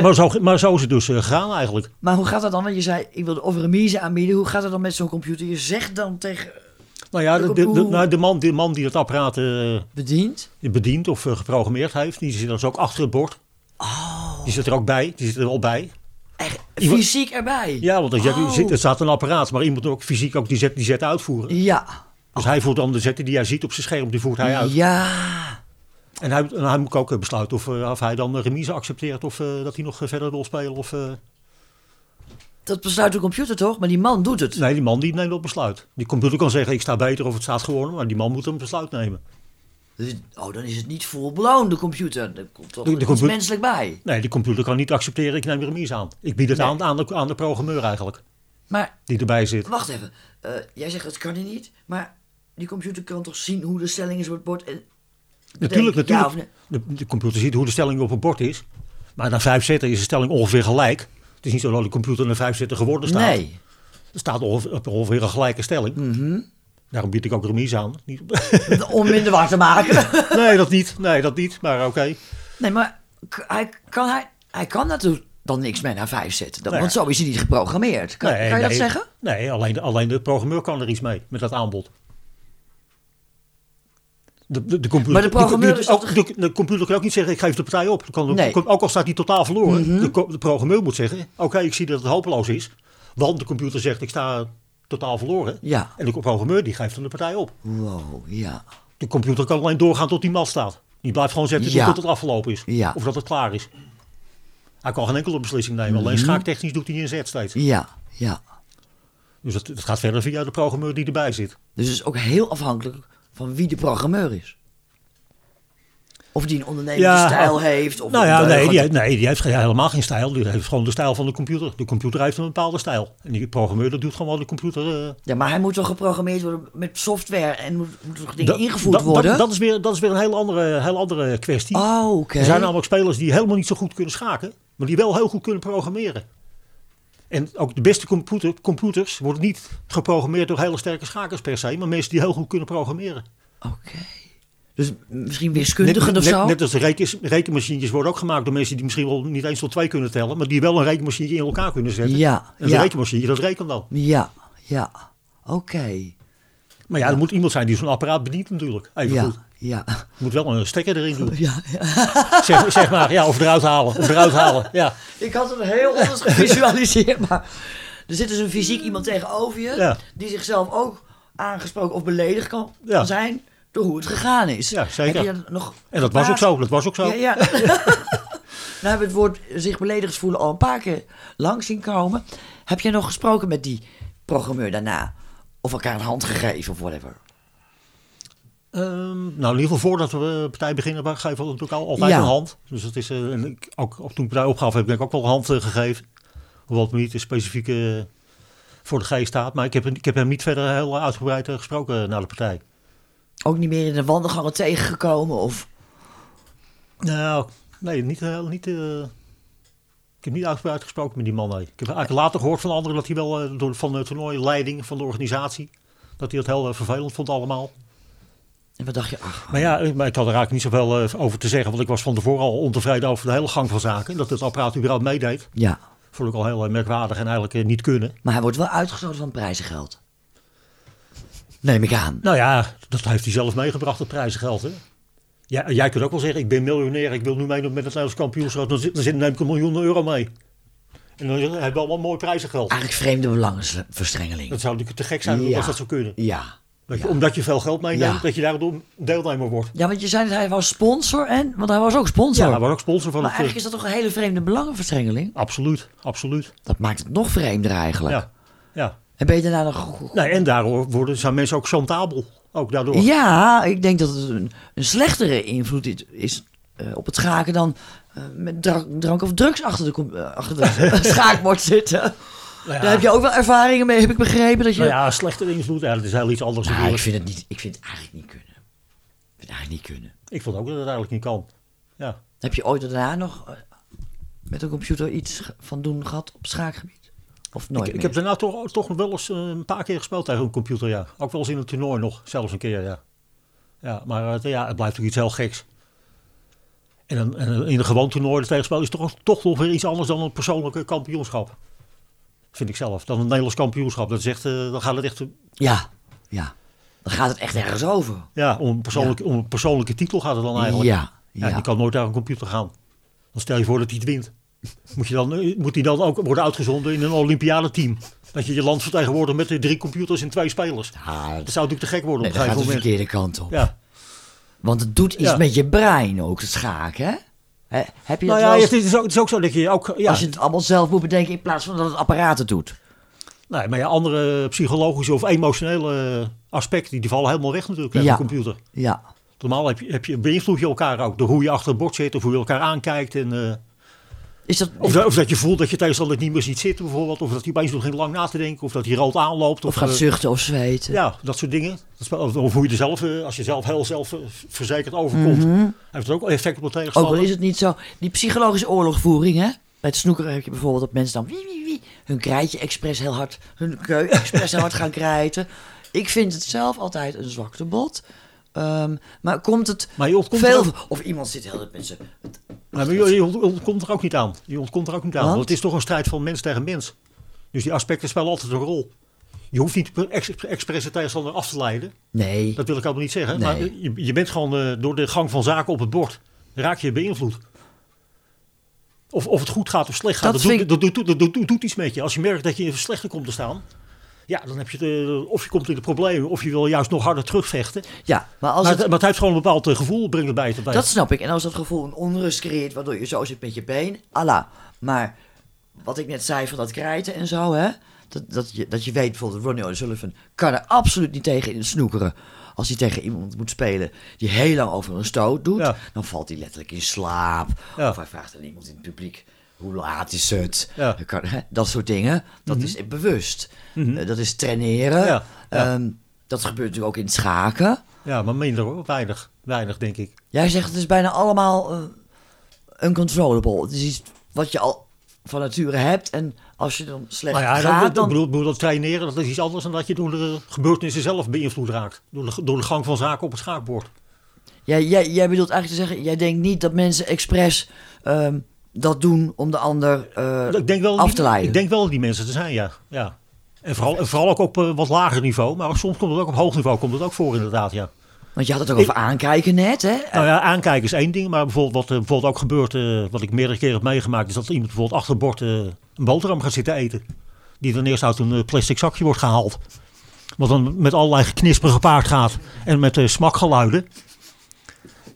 je- zo, maar zo is het dus eh, gegaan eigenlijk. Maar hoe gaat het dan? Want je zei, ik wilde of remise aanbieden. Hoe gaat het dan met zo'n computer? Je zegt dan tegen Nou ja, de, de, nou, de, man, de man die het apparaat eh, bediend. bedient of eh, geprogrammeerd heeft, die zit dus ook achter het bord. Oh, Die zit er ook bij, die zit er wel bij. Iemand- fysiek erbij. Ja, want er, zit- Oh. zit- er staat een apparaat, maar iemand moet ook fysiek ook die zet, die zet uitvoeren. Ja. Dus hij voert dan de zetten die hij ziet op zijn scherm, die voert hij uit. Ja. En hij, en hij moet ook eh, besluiten of, eh, of hij dan remise accepteert of eh, dat hij nog verder wil spelen. Of, Dat besluit de computer toch? Maar die man doet het. Nee, die man die neemt dat besluit. Die computer kan zeggen ik sta beter of het staat gewonnen, maar die man moet een besluit nemen. Oh, dan is het niet full blown, de computer. Er komt toch De- de iets computer- menselijk bij. Nee, die computer kan niet accepteren ik neem de remise aan. Ik bied het Nee. aan aan de, aan de programmeur eigenlijk, Maar die erbij zit. wacht even. Eh, jij zegt dat kan hij niet. Maar die computer kan toch zien hoe de stelling is op het bord. En Natuurlijk, natuurlijk. nee? De, de computer ziet hoe de stelling op het bord is. Maar na vijf zetten is de stelling ongeveer gelijk. Het is niet zo dat de computer na vijf zetten geworden staat. Nee. Er staat ongeveer, op ongeveer een gelijke stelling. Mhm. Daarom bied ik ook remise aan. Niet- *laughs* Om minder waar te maken. *laughs* nee, dat niet. Nee, dat niet. Maar oké. nee, maar hij kan, hij, hij kan dat, dan niks meer naar 5 zetten. Dan, Nee. Want zo is hij niet geprogrammeerd. Kan, Nee, kan je dat zeggen? Nee, alleen de, alleen de programmeur kan er iets mee met dat aanbod. De, de, de computer, Maar de programmeur de, ook- computer kan ook niet zeggen, ik geef de partij op. Kan, Nee. Ook al staat hij totaal verloren. Mhm. de programmeur moet zeggen, oké, ik zie dat het hopeloos is. Want de computer zegt, ik sta totaal verloren. Ja. En de programmeur die geeft dan de partij op. Wow, ja. De computer kan alleen doorgaan tot die mat staat. Die blijft gewoon zetten Ja. tot het afgelopen is. Ja. Of dat het klaar is. Hij kan geen enkele beslissing nemen. Mhm. Alleen schaaktechnisch doet hij een zet steeds. Ja, ja. Dus het, het gaat verder via de programmeur die erbij zit. Dus het is ook heel afhankelijk van wie de programmeur is. Of die een ondernemende Ja, stijl heeft. Of Nou ja, nee, die, heeft- nee, die heeft helemaal geen stijl. Die heeft gewoon de stijl van de computer. De computer heeft een bepaalde stijl. En die programmeur dat doet gewoon wel de computer. eh, Ja, maar hij moet toch geprogrammeerd worden met software en moet, toch dingen ingevoerd worden? Dat, dat, is weer, dat is weer een heel andere, heel andere kwestie. oh, oké. Er zijn namelijk spelers die helemaal niet zo goed kunnen schaken, maar die wel heel goed kunnen programmeren. En ook de beste computer, computers worden niet geprogrammeerd door hele sterke schakers per se, maar mensen die heel goed kunnen programmeren. Oké. Dus misschien wiskundigen net, of zo? Net, als de rekenmachientjes worden ook gemaakt door mensen die misschien wel niet eens tot twee kunnen tellen, maar die wel een rekenmachientje in elkaar kunnen zetten. Ja, En de ja. rekenmachientje, dat rekent dan. Ja, ja. Oké. Maar ja, er moet iemand zijn die zo'n apparaat bedient natuurlijk. Even Ja, goed. ja. Je moet wel een stekker erin doen. *laughs* ja, ja. *laughs* Zeg, zeg maar, ja, of eruit halen. Of eruit halen, ja. Ik had het heel anders gevisualiseerd, *laughs* maar er zit dus een fysiek iemand tegenover je, Ja. die zichzelf ook aangesproken of beledigd kan, Ja. kan zijn door hoe het gegaan is. Ja, zeker. Je dat nog En dat was ook zo, dat was ook zo. Ja, ja. *laughs* nou hebben we het woord zich beledigd voelen al een paar keer langs zien komen. Heb jij nog gesproken met die programmeur daarna? Of elkaar een hand gegeven of whatever? Ehm, nou, in ieder geval voordat we partij beginnen, geven we natuurlijk al, altijd Ja. een hand. Dus het is, eh, en ik, ook, ook toen ik partij opgaf, heb ik ook wel een hand eh, gegeven. Hoewel het me niet specifiek eh, voor de geest staat. Maar ik heb, ik heb hem niet verder heel uitgebreid gesproken na de partij. Ook niet meer in de wandelgangen tegengekomen? Of... Nou, nee, niet, heel niet eh, ik heb niet uitgebreid gesproken met die man. Nee. Ik heb eigenlijk later gehoord van anderen dat hij wel eh, door, van de toernooileiding, van de organisatie, dat hij dat heel eh, vervelend vond allemaal. En wat dacht je? Ach, Maar ja, ik- maar ik had er eigenlijk niet zoveel eh, over te zeggen, want ik was van tevoren al ontevreden over de hele gang van zaken. Dat het apparaat überhaupt meedeed, ja. vond ik al heel eh, merkwaardig en eigenlijk eh, niet kunnen. Maar hij wordt wel uitgesloten van prijzengeld. Neem ik aan. Nou ja, dat heeft hij zelf meegebracht, het prijzengeld. Hè? Ja, jij kunt ook wel zeggen, ik ben miljonair, ik wil nu meedoen met het Nederlands kampioenschap, dan, zit, dan neem ik een miljoen euro mee. En dan hebben we allemaal mooi prijzengeld. Eigenlijk vreemde belangenverstrengeling. Dat zou natuurlijk te gek zijn Ja. als dat zou kunnen. Ja. Dat je, Ja. Omdat je veel geld meeneemt, Ja. dat je daardoor deelnemer wordt. Ja, want je zei dat hij was sponsor en... Want hij was ook sponsor. Ja, hij was ook sponsor van maar het... eigenlijk is dat toch een hele vreemde belangenverstrengeling? Absoluut, absoluut. Dat maakt het nog vreemder eigenlijk. Ja, ja. En ben je daarna nog... Nee, en daardoor worden, zijn mensen ook chantabel. Ook daardoor. Ja, ik denk dat het een, een slechtere invloed is, is eh, op het schaken dan eh, met drank, drank of drugs achter de, eh, achter de *laughs* schaakbord zitten. Nou ja, Daar heb je ook wel ervaringen mee, heb ik begrepen. Dat je... nou ja, slechte invloed, dat is heel iets anders. Nou, ik vind het niet. Ik vind het eigenlijk niet kunnen. Ik vind het eigenlijk niet kunnen. Ik vond ook dat het eigenlijk niet kan. Ja. Heb je ooit daarna nog met een computer iets van doen gehad op schaakgebied? Of nooit Ik, heb daarna toch, toch nog wel eens eh, een paar keer gespeeld tegen een computer, ja. Ook wel eens in een toernooi nog, zelfs een keer, ja. Ja, maar eh, ja, het blijft natuurlijk iets heel geks. En, een, en in een gewoon toernooi de tegenspel is toch, toch nog weer iets anders dan een persoonlijke kampioenschap. Vind ik zelf. Dan een Nederlands kampioenschap. Dat is echt, eh, dan gaat het echt Ja, ja. Dan gaat het echt ergens over. ja, om, een persoonlijke, om een persoonlijke titel gaat het dan eigenlijk. Ja, Ja, ja. die kan nooit naar een computer gaan. Dan stel je voor dat hij het wint. Moet, je dan, moet hij dan ook worden uitgezonden in een Olympiadeteam? Dat je je land vertegenwoordigt met de drie computers en twee spelers. Ja, Dat zou natuurlijk te gek worden op een gaat de gegeven moment. verkeerde kant op. Ja. Want het doet iets Ja. met je brein ook, het schaken, hè? Heb je dat Nou ja, het is, ook, het is ook zo dat je ook... Ja, als je het allemaal zelf moet bedenken in plaats van dat het apparaat het doet? nee, maar ja, andere psychologische of emotionele aspecten... die vallen helemaal weg natuurlijk bij Ja. een computer. Ja. Normaal heb je, heb je, beïnvloed je elkaar ook door hoe je achter het bord zit... of hoe je elkaar aankijkt. En, eh, Is dat, of, dat, of dat je voelt dat je tegenstander niet meer ziet zitten bijvoorbeeld. Of dat hij opeens begint lang na te denken. Of dat hij rood aanloopt. of gaat eh, zuchten of zweten? Ja, dat soort dingen. Of, of hoe je er zelf, eh, als je zelf heel zelfverzekerd overkomt, Mhm. heeft het ook effect op de Ook tegenstander. al is het niet zo. Die psychologische oorlogvoering, hè? Bij het snoekeren heb je bijvoorbeeld dat mensen dan wie, wie, wie, hun krijtje expres heel hard, hun keu expres heel hard gaan krijten. Ik vind het zelf altijd een zwaktebod. Ehm maar komt het Maar veel... ook- Of iemand zit heel met zijn Nou, maar je, je ont- ontkomt er ook niet aan. Je ontkomt er ook niet aan. Want? Want het is toch een strijd van mens tegen mens. Dus die aspecten spelen altijd een rol. Je hoeft niet expres de tegenstander af te leiden. Nee. Dat wil ik allemaal niet zeggen. Nee. Maar je, je bent gewoon eh, door de gang van zaken op het bord. Raak je beïnvloed. Of, of het goed gaat of slecht gaat. Dat doet, dat, doet, dat, doet, doet iets met je. Als je merkt dat je even slechter komt te staan. Ja, dan heb je de, of je komt in de problemen. Of je wil juist nog harder terugvechten. Ja, maar als Maar het, maar het heeft gewoon een bepaald eh, gevoel. Brengt het bij erbij. dat snap ik. En als dat gevoel een onrust creëert waardoor je zo zit met je been, Allah. Maar wat ik net zei van dat krijten en zo, hè. Dat, dat, je, dat je weet bijvoorbeeld, Ronnie O'Sullivan kan er absoluut niet tegen in het snoekeren. Als hij tegen iemand moet spelen die heel lang over een stoot doet, Ja. dan valt hij letterlijk in slaap. Ja. Of hij vraagt aan iemand in het publiek, hoe laat is het? Ja. Dan kan, hè, dat soort dingen, dat is bewust. Mhm. Eh, dat is traineren. Ja, ja. Ehm, dat gebeurt natuurlijk ook in het schaken. Ja, maar minder hoor. Weinig. Weinig, denk ik. Jij zegt het is bijna allemaal eh, uncontrollable. Het is iets wat je al van nature hebt. En als je dan slecht Maar ja, gaat, dan... ik bedoel, bedoel, dat traineren dat is iets anders dan dat je door de gebeurtenissen zelf beïnvloed raakt. Door de, door de gang van zaken op het schaakbord. Jij, jij, jij bedoelt eigenlijk te zeggen, jij denkt niet dat mensen expres ehm, dat doen om de ander eh, ik denk wel af te leiden. Ik denk wel dat die mensen er zijn, ja. ja. En vooral, en vooral ook op eh, wat lager niveau. Maar soms komt het ook op hoog niveau komt het ook voor inderdaad, ja. Want je had het ook over aankijken net, hè? Nou ja, aankijken is één ding. Maar bijvoorbeeld wat er bijvoorbeeld ook gebeurt, eh, wat ik meerdere keren heb meegemaakt, is dat iemand bijvoorbeeld achter het bord eh, een boterham gaat zitten eten. Die dan eerst uit een eh, plastic zakje wordt gehaald. Wat dan met allerlei geknisper gepaard gaat. En met eh, smakgeluiden.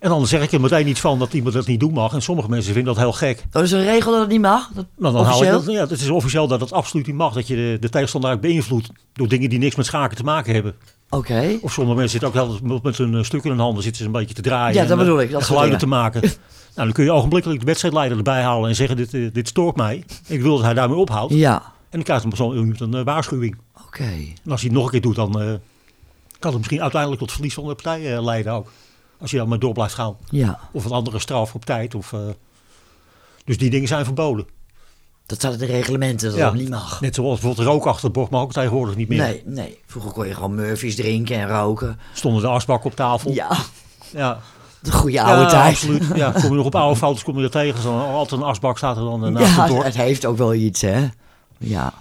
En dan zeg ik er meteen iets van dat iemand dat niet doen mag. En sommige mensen vinden dat heel gek. Dat is een regel dat het niet mag. Dat, Nou, dan haal ik officieel? dat, ja, het is officieel dat het absoluut niet mag. Dat je de, de tegenstander beïnvloedt door dingen die niks met schaken te maken hebben. Oké. Of sommige mensen zitten ook heel, met hun eh, stuk in hun handen zitten ze een beetje te draaien. Ja, dat eh, bedoel ik, dat en geluiden te maken. *laughs* nou, dan kun je ogenblikkelijk de wedstrijdleider erbij halen en zeggen: dit, eh, dit stoort mij. Ik wil dat hij daarmee ophoudt. Ja, En dan krijgt een persoon een waarschuwing. oké. En als hij het nog een keer doet, dan kan het misschien uiteindelijk tot verlies van de partij leiden ook. Als je dan maar door blijft gaan. Ja, Of een andere straf op tijd. Of, eh, dus die dingen zijn verboden. dat staat in de reglementen dat Ja. dat niet mag. Net zoals bijvoorbeeld rook achter het bord mag ook tegenwoordig niet meer. Nee, nee. Vroeger kon je gewoon Murphy's drinken en roken. Stonden de asbakken op tafel. Ja, ja. de goede oude ja, tijd. absoluut. Ja, kom je nog op oude foto's kom je er tegen. Zo, altijd een asbak staat er dan eh, naast Ja, het bord. het heeft ook wel iets, hè? Ja.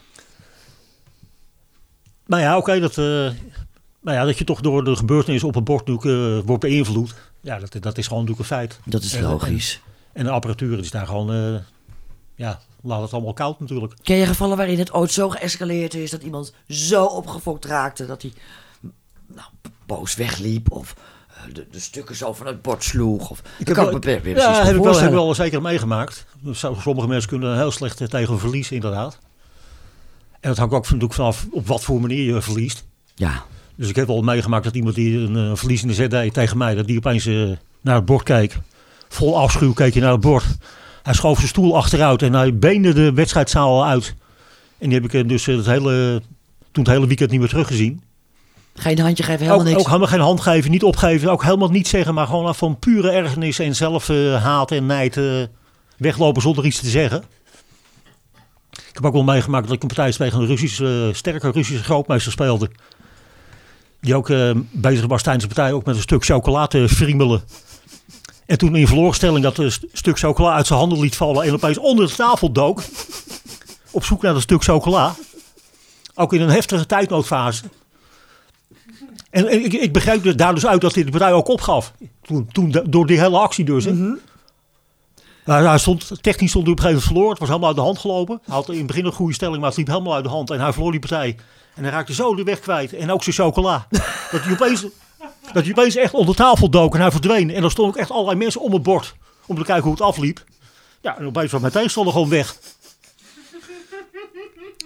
Nou ja, oké, dat, eh, nou ja, dat je toch door de gebeurtenissen op het bord natuurlijk, eh, wordt beïnvloed. Ja, dat, dat is gewoon natuurlijk een feit. Dat is En- logisch. En de apparatuur is daar gewoon, eh, ja, laat het allemaal koud natuurlijk. Ken je gevallen waarin het ooit zo geëscaleerd is dat iemand zo opgefokt raakte dat hij nou, boos wegliep of eh, de, de stukken zo van het bord sloeg? Of, ik kan wel- precies ja, heb ik, wel, heb ik voorstellen. wel zeker meegemaakt. Sommige mensen kunnen heel slecht tegen verliezen, inderdaad. En dat hangt ook natuurlijk vanaf op wat voor manier je verliest. Ja, Dus ik heb wel meegemaakt dat iemand die een eh, verliezende zet deed tegen mij, dat die opeens eh, naar het bord keek. Vol afschuw keek hij naar het bord. Hij schoof zijn stoel achteruit en hij beende de wedstrijdzaal uit. En die heb ik eh, dus het hele, toen het hele weekend niet meer teruggezien. geen handje geven, helemaal Ook, niks. ook helemaal geen hand geven, niet opgeven, ook helemaal niet zeggen, maar gewoon van pure ergernis en zelfhaat en nijd weglopen zonder iets te zeggen. Ik heb ook wel meegemaakt dat ik een partij tegen een Russische, sterke Russische grootmeester speelde. Die ook eh, bezig was tijdens de partij ook met een stuk chocola te friemelen. En toen in verlorenstelling dat een st- stuk chocola uit zijn handen liet vallen en opeens onder de tafel dook. Op zoek naar dat stuk chocola. Ook in een heftige tijdnoodfase. En, en ik, ik begreep dus daar dus uit dat hij de partij ook opgaf. Toen, toen door die hele actie dus. Hè. Nou, hij stond, technisch stond hij op een gegeven moment verloren. Het was helemaal uit de hand gelopen. Hij had in het begin een goede stelling, maar het liep helemaal uit de hand. En hij verloor die partij. En hij raakte zo de weg kwijt. En ook zijn chocola. *laughs* dat, hij opeens, dat hij opeens echt onder tafel dook en hij verdween. En er stonden ook echt allerlei mensen om het bord. Om te kijken hoe het afliep. Ja, en opeens was mijn tegenstander gewoon weg. *laughs*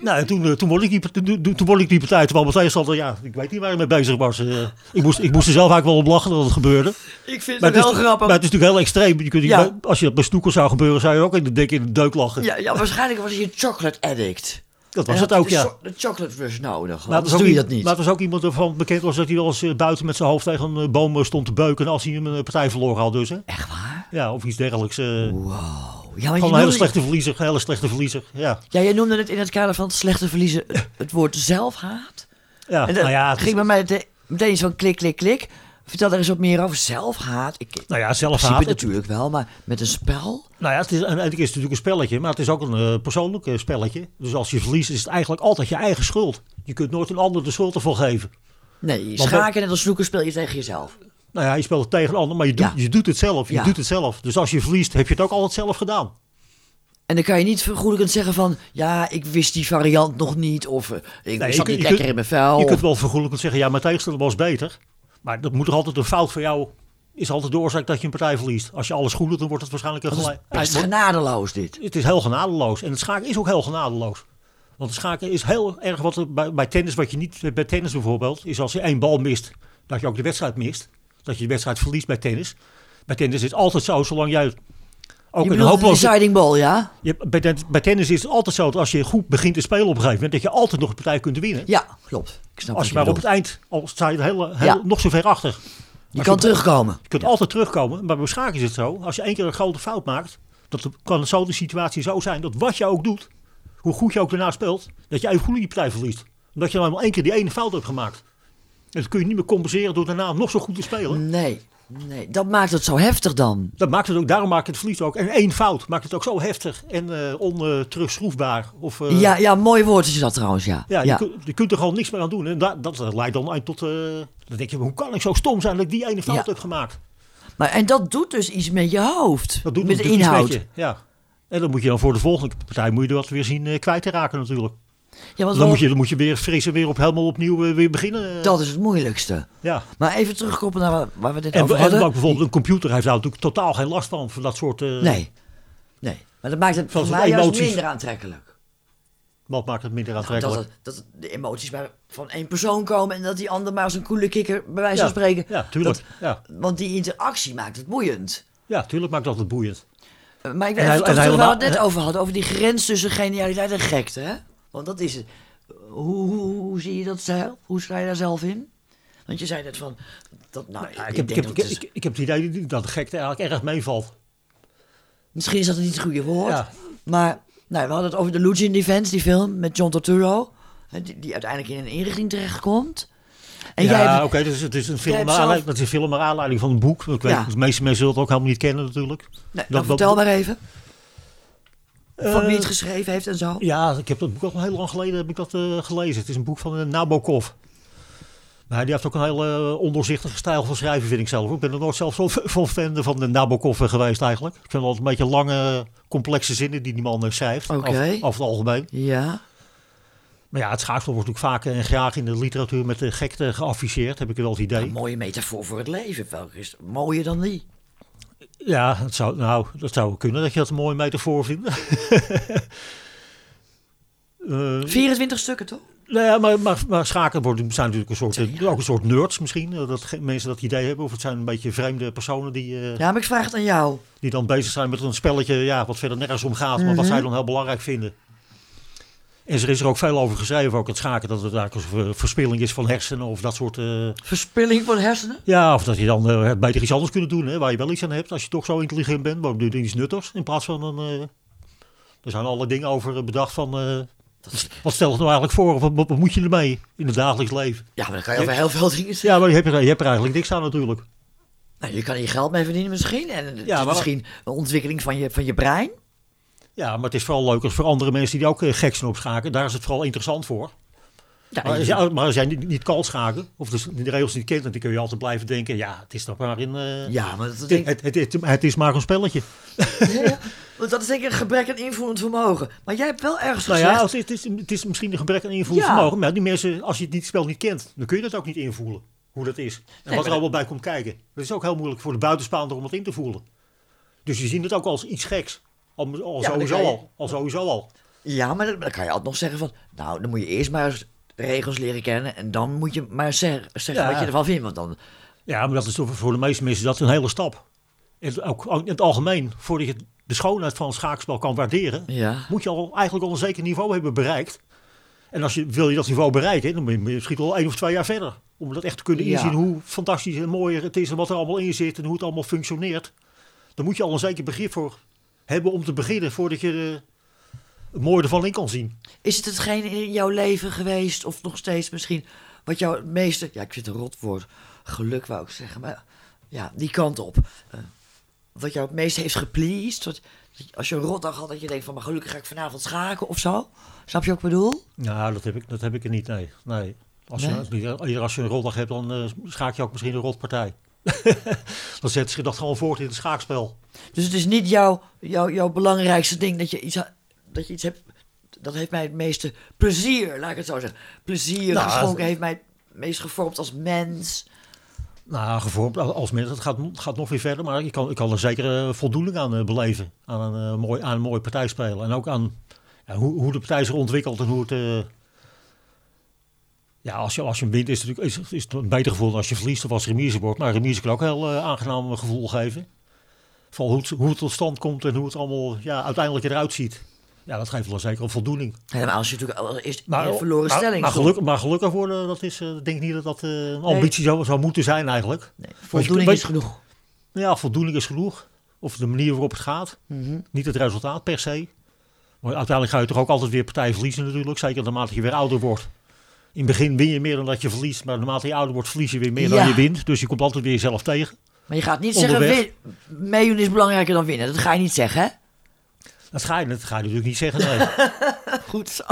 Nou, en toen, eh, toen, won ik die, toen, toen won ik die partij. Terwijl mijn tegenstander, ja, ik weet niet waar hij mee bezig was. Eh, ik, moest, ik moest er zelf eigenlijk wel op lachen dat het gebeurde. Ik vind Maar het wel grappig. maar het is natuurlijk heel extreem. Je kunt, Ja. Als je dat bij snoeker zou gebeuren, zou je ook in de, dik in de deuk lachen. ja, ja, waarschijnlijk was hij een chocolate addict. Dat was het ook, hij ja. de, de chocolate rush nodig. Maar was ook doe je dat niet. Maar het was ook iemand ervan bekend was dat hij wel eens eh, buiten met zijn hoofd tegen een eh, boom eh, stond te beuken. En als hij een partij verloren had dus. Hè? Echt waar? Ja, of iets dergelijks. Wow. Ja, gewoon een hele slechte verliezer. een Hele slechte verliezer. Ja, ja, jij noemde het in het kader van het slechte verliezen het, woord zelfhaat. ja En dat nou ja. het ging is- bij mij de- meteen van klik, klik, klik. Vertel daar eens wat meer over. Zelfhaat. Ik, Nou ja, zelfhaat. Het, natuurlijk wel, maar met een spel? nou ja, het is, uiteindelijk is het natuurlijk een spelletje, maar het is ook een eh, persoonlijk eh, spelletje. Dus als je verliest, is het eigenlijk altijd je eigen schuld. Je kunt nooit een ander de schuld ervan geven. Nee, Want schaken net als snoeken speel je tegen jezelf. Nou ja, je speelt het tegen een ander, maar je doet, Ja. je doet het zelf. Je Ja. doet het zelf. Dus als je verliest, heb je het ook altijd zelf gedaan. En dan kan je niet vergoedelijkend zeggen van... Ja, ik wist die variant nog niet. Of eh, ik je zat niet je lekker kunt- in mijn vel. Je kunt wel vergoedelijk zeggen, ja, mijn tegenstander was beter. Maar dat moet toch altijd een fout voor jou, is altijd de oorzaak dat je een partij verliest. Als je alles goed doet, dan wordt het waarschijnlijk een is gelijk. best Ja, genadeloos dit. Het is heel genadeloos. En het schaken is ook heel genadeloos. Want het schaken is heel erg wat er bij, bij tennis, wat je niet bij tennis bijvoorbeeld, is als je één bal mist, dat je ook de wedstrijd mist. Dat je de wedstrijd verliest bij tennis. Bij tennis is het altijd zo, zolang jij ook Je een deciding ball, ja? Je, bij, ten- bij tennis is het altijd zo dat als je goed begint te spelen op een gegeven moment, dat je altijd nog een partij kunt winnen. Ja, klopt. Ik snap Als je je maar op het eind, al sta je heel, Ja. nog zo ver achter. Je als kan je- terugkomen. Je kunt altijd terugkomen, maar bij schaken is het zo. Als je één keer een grote fout maakt, dat kan zo de situatie zo zijn dat wat je ook doet, hoe goed je ook daarna speelt, dat je even goed die partij verliest. Omdat je nou maar één keer die ene fout hebt gemaakt. En dat kun je niet meer compenseren door daarna nog zo goed te spelen. Nee, nee, dat maakt het zo heftig dan. Dat maakt het ook, daarom maakt het verlies ook. En één fout maakt het ook zo heftig en eh onterugschroefbaar. Of, eh, Ja, ja, mooi woord is dat trouwens, ja. Ja, ja. Je, kunt, je kunt er gewoon niks meer aan doen. En dat, dat leidt dan uit tot... eh, dan denk je, hoe kan ik zo stom zijn dat ik die ene fout Ja. heb gemaakt? Maar, en dat doet dus iets met je hoofd. Dat doet met de iets inhoud. met je, Ja. En dan moet je dan voor de volgende partij moet je dat weer zien kwijt te raken natuurlijk. Ja, want Dan moet je, dan moet je weer frissen weer op helemaal opnieuw eh, weer beginnen. eh. dat is het moeilijkste. ja. Maar even terugkoppelen naar waar, we dit En, over en hadden. ook bijvoorbeeld een computer heeft daar natuurlijk totaal geen last van. Van dat soort... eh, Nee, nee. Maar dat maakt het voor mij juist emoties. minder aantrekkelijk. Wat maakt het minder Dat, aantrekkelijk? dat het de emoties maar van één persoon komen en dat die ander maar als een koele kikker, bij wijze van ja, spreken. ja, tuurlijk. ja. Want die interactie maakt het boeiend. ja, tuurlijk maakt dat het boeiend. Maar ik En even en terug waar we het net over hadden. Over die grens tussen genialiteit en gekte. Hè? Want dat is het. Hoe, hoe, hoe zie je dat zelf? Hoe sta je daar zelf in? Want je zei net van... Dat, nou, Ja, ik, heb, ik, denk heb, dat ik, is- ik, heb het idee dat de gekte eigenlijk erg meevalt. Misschien is dat niet het goede woord. Ja. Maar nou, we hadden het over de Lucian Defense, die film met John Turturro. Die, die uiteindelijk in een inrichting terechtkomt. En ja, oké, dus het is een film, zelf- dat is een film naar aanleiding van een boek. Ik weet, Ja. De meeste mensen zullen het ook helemaal niet kennen natuurlijk. nee, dat- dan dat- vertel maar even. Van wie Eh, het geschreven heeft en zo. Ja, ik heb dat boek al heel lang geleden heb ik dat, eh, gelezen. Het is een boek van uh, Nabokov. Maar die heeft ook een hele eh, ondoorzichtige stijl van schrijven, vind ik zelf. Ik ben er nooit zelf zo van fan van de Nabokov eh, geweest eigenlijk. Ik vind het altijd een beetje lange, complexe zinnen die die man eh, schrijft. Oké. Over, over het algemeen. Ja. Maar ja, het schaakspel wordt natuurlijk vaak en graag in de literatuur met de gekte geafficheerd, heb ik wel het idee. Een mooie metafoor voor het leven. Welke is mooier dan die? Ja, dat zou, nou, dat zou kunnen dat je dat een mooie metafoor vindt. *laughs* Eh, 24 stukken toch? Nou ja, maar, maar, maar schaken worden, zijn natuurlijk een soort, ook een soort nerds misschien. Dat mensen dat idee hebben. Of het zijn een beetje vreemde personen die, eh, Ja, maar ik vraag het aan jou. die dan bezig zijn met een spelletje ja, wat verder nergens om gaat. Maar wat zij dan heel belangrijk vinden. En er is er ook veel over geschreven, ook het schaken. Dat het eigenlijk een ver- verspilling is van hersenen of dat soort... eh, Verspilling van hersenen? ja, of dat je dan eh, beter iets anders kunt doen. Hè, waar je wel iets aan hebt als je toch zo intelligent bent. Waarom doe je iets nuttigs in plaats van een... eh, er zijn alle dingen over bedacht van... wat stel het nou eigenlijk voor? Of Wat, wat, moet je ermee in het dagelijks leven? Ja, maar dan kan je over heel veel dingen zeggen. Ja, maar je hebt, er, je hebt er eigenlijk niks aan natuurlijk. Nou, je kan hier geld mee verdienen misschien. En Ja, maar- misschien een ontwikkeling van je, van je brein. Ja, maar het is vooral leuk als voor andere mensen die ook eh, gek zijn op schaken. Daar is het vooral interessant voor. Ja, Maar als, je, maar als jij niet, niet kan schaken, of dus de regels niet kent, dan kun je altijd blijven denken, ja, het is toch maar in... eh, ja, maar dat, het, denk, het, het, het, het is maar een spelletje. ja. Want dat is denk ik een gebrek aan invoelend vermogen. Maar jij hebt wel ergens Nou gezegd... ja, het is, het, is, misschien een gebrek aan invoelend Ja. vermogen. Maar die mensen, als je het niet, spel niet kent, dan kun je dat ook niet invoelen. Hoe dat is. En wat er allemaal bij komt kijken. Dat is ook heel moeilijk voor de buitenstaander om het in te voelen. Dus je ziet het ook als iets geks. Al, al Ja, sowieso je- al. Al sowieso al. Ja, maar dan, dan kan je altijd nog zeggen van... Nou, dan moet je eerst maar regels leren kennen. En dan moet je maar zeg- zeggen Ja. wat je ervan vindt. Want dan... Ja, maar dat is toch voor de meeste mensen dat een hele stap. En ook ook in het algemeen, voordat je de schoonheid van een schaakspel kan waarderen, Ja. moet je al eigenlijk al een zeker niveau hebben bereikt. En als je wil je dat niveau bereiken, dan moet je misschien wel één of twee jaar verder. Om dat echt te kunnen Ja. inzien hoe fantastisch en mooi het is en wat er allemaal in zit en hoe het allemaal functioneert. Dan moet je al een zeker begrip voor hebben om te beginnen voordat je eh, het mooie ervan in kan zien. Is het hetgeen in jouw leven geweest, of nog steeds misschien... wat jou het meeste... Ja, ik vind het een rotwoord. Geluk wou ik zeggen, maar ja, die kant op. Eh, wat jou het meest heeft gepleased? Wat, als je een rotdag had, dat je denkt van... maar gelukkig ga ik vanavond schaken of zo. Snap je wat ik bedoel? Nou, dat heb ik, dat heb ik er niet, nee. nee. Als, Nee? Je, als, je, als je een rotdag hebt, dan eh, schaak je ook misschien een rotpartij. *laughs* dan zet je dat gewoon voort in het schaakspel. Dus het is niet jouw, jouw, jouw belangrijkste ding dat je, iets, dat je iets hebt. Dat heeft mij het meeste plezier, laat ik het zo zeggen. Plezier Nou, geschonken, heeft mij het meest gevormd als mens. Nou, gevormd als mens, dat gaat, gaat nog weer verder. Maar ik kan, ik kan er zeker eh, voldoening aan eh, beleven. Aan een, eh, mooi, aan een mooie partij spelen. En ook aan ja, hoe, hoe de partij zich ontwikkelt en hoe het... ja, als je, als je wint is het, natuurlijk, is, is het een beter gevoel dan als je verliest of als remise wordt. Maar remise kan ook een heel eh, aangenaam gevoel geven. Vooral hoe het, hoe het tot stand komt en hoe het allemaal ja, uiteindelijk eruit ziet. Ja, dat geeft wel zeker een voldoening. Helemaal als je natuurlijk eerst Maar, verloren maar, stelling maar, stond. geluk, maar gelukkig worden, dat is, eh, denk ik niet dat dat eh, een ambitie zou, zou moeten zijn eigenlijk. Nee, voldoening is genoeg. Ja, voldoening is genoeg. Of de manier waarop het gaat. Mhm. Niet het resultaat per se. Maar uiteindelijk ga je toch ook altijd weer partij verliezen natuurlijk. Zeker naarmate je weer ouder wordt. In het begin win je meer dan dat je verliest. Maar naarmate je ouder wordt verlies je weer meer Ja. dan je wint. Dus je komt altijd weer jezelf tegen. Maar je gaat niet Onderweg. zeggen, win, meedoen is belangrijker dan winnen. Dat ga je niet zeggen, hè? Dat ga je, dat ga je natuurlijk niet zeggen. Nee, *laughs* Goed zo.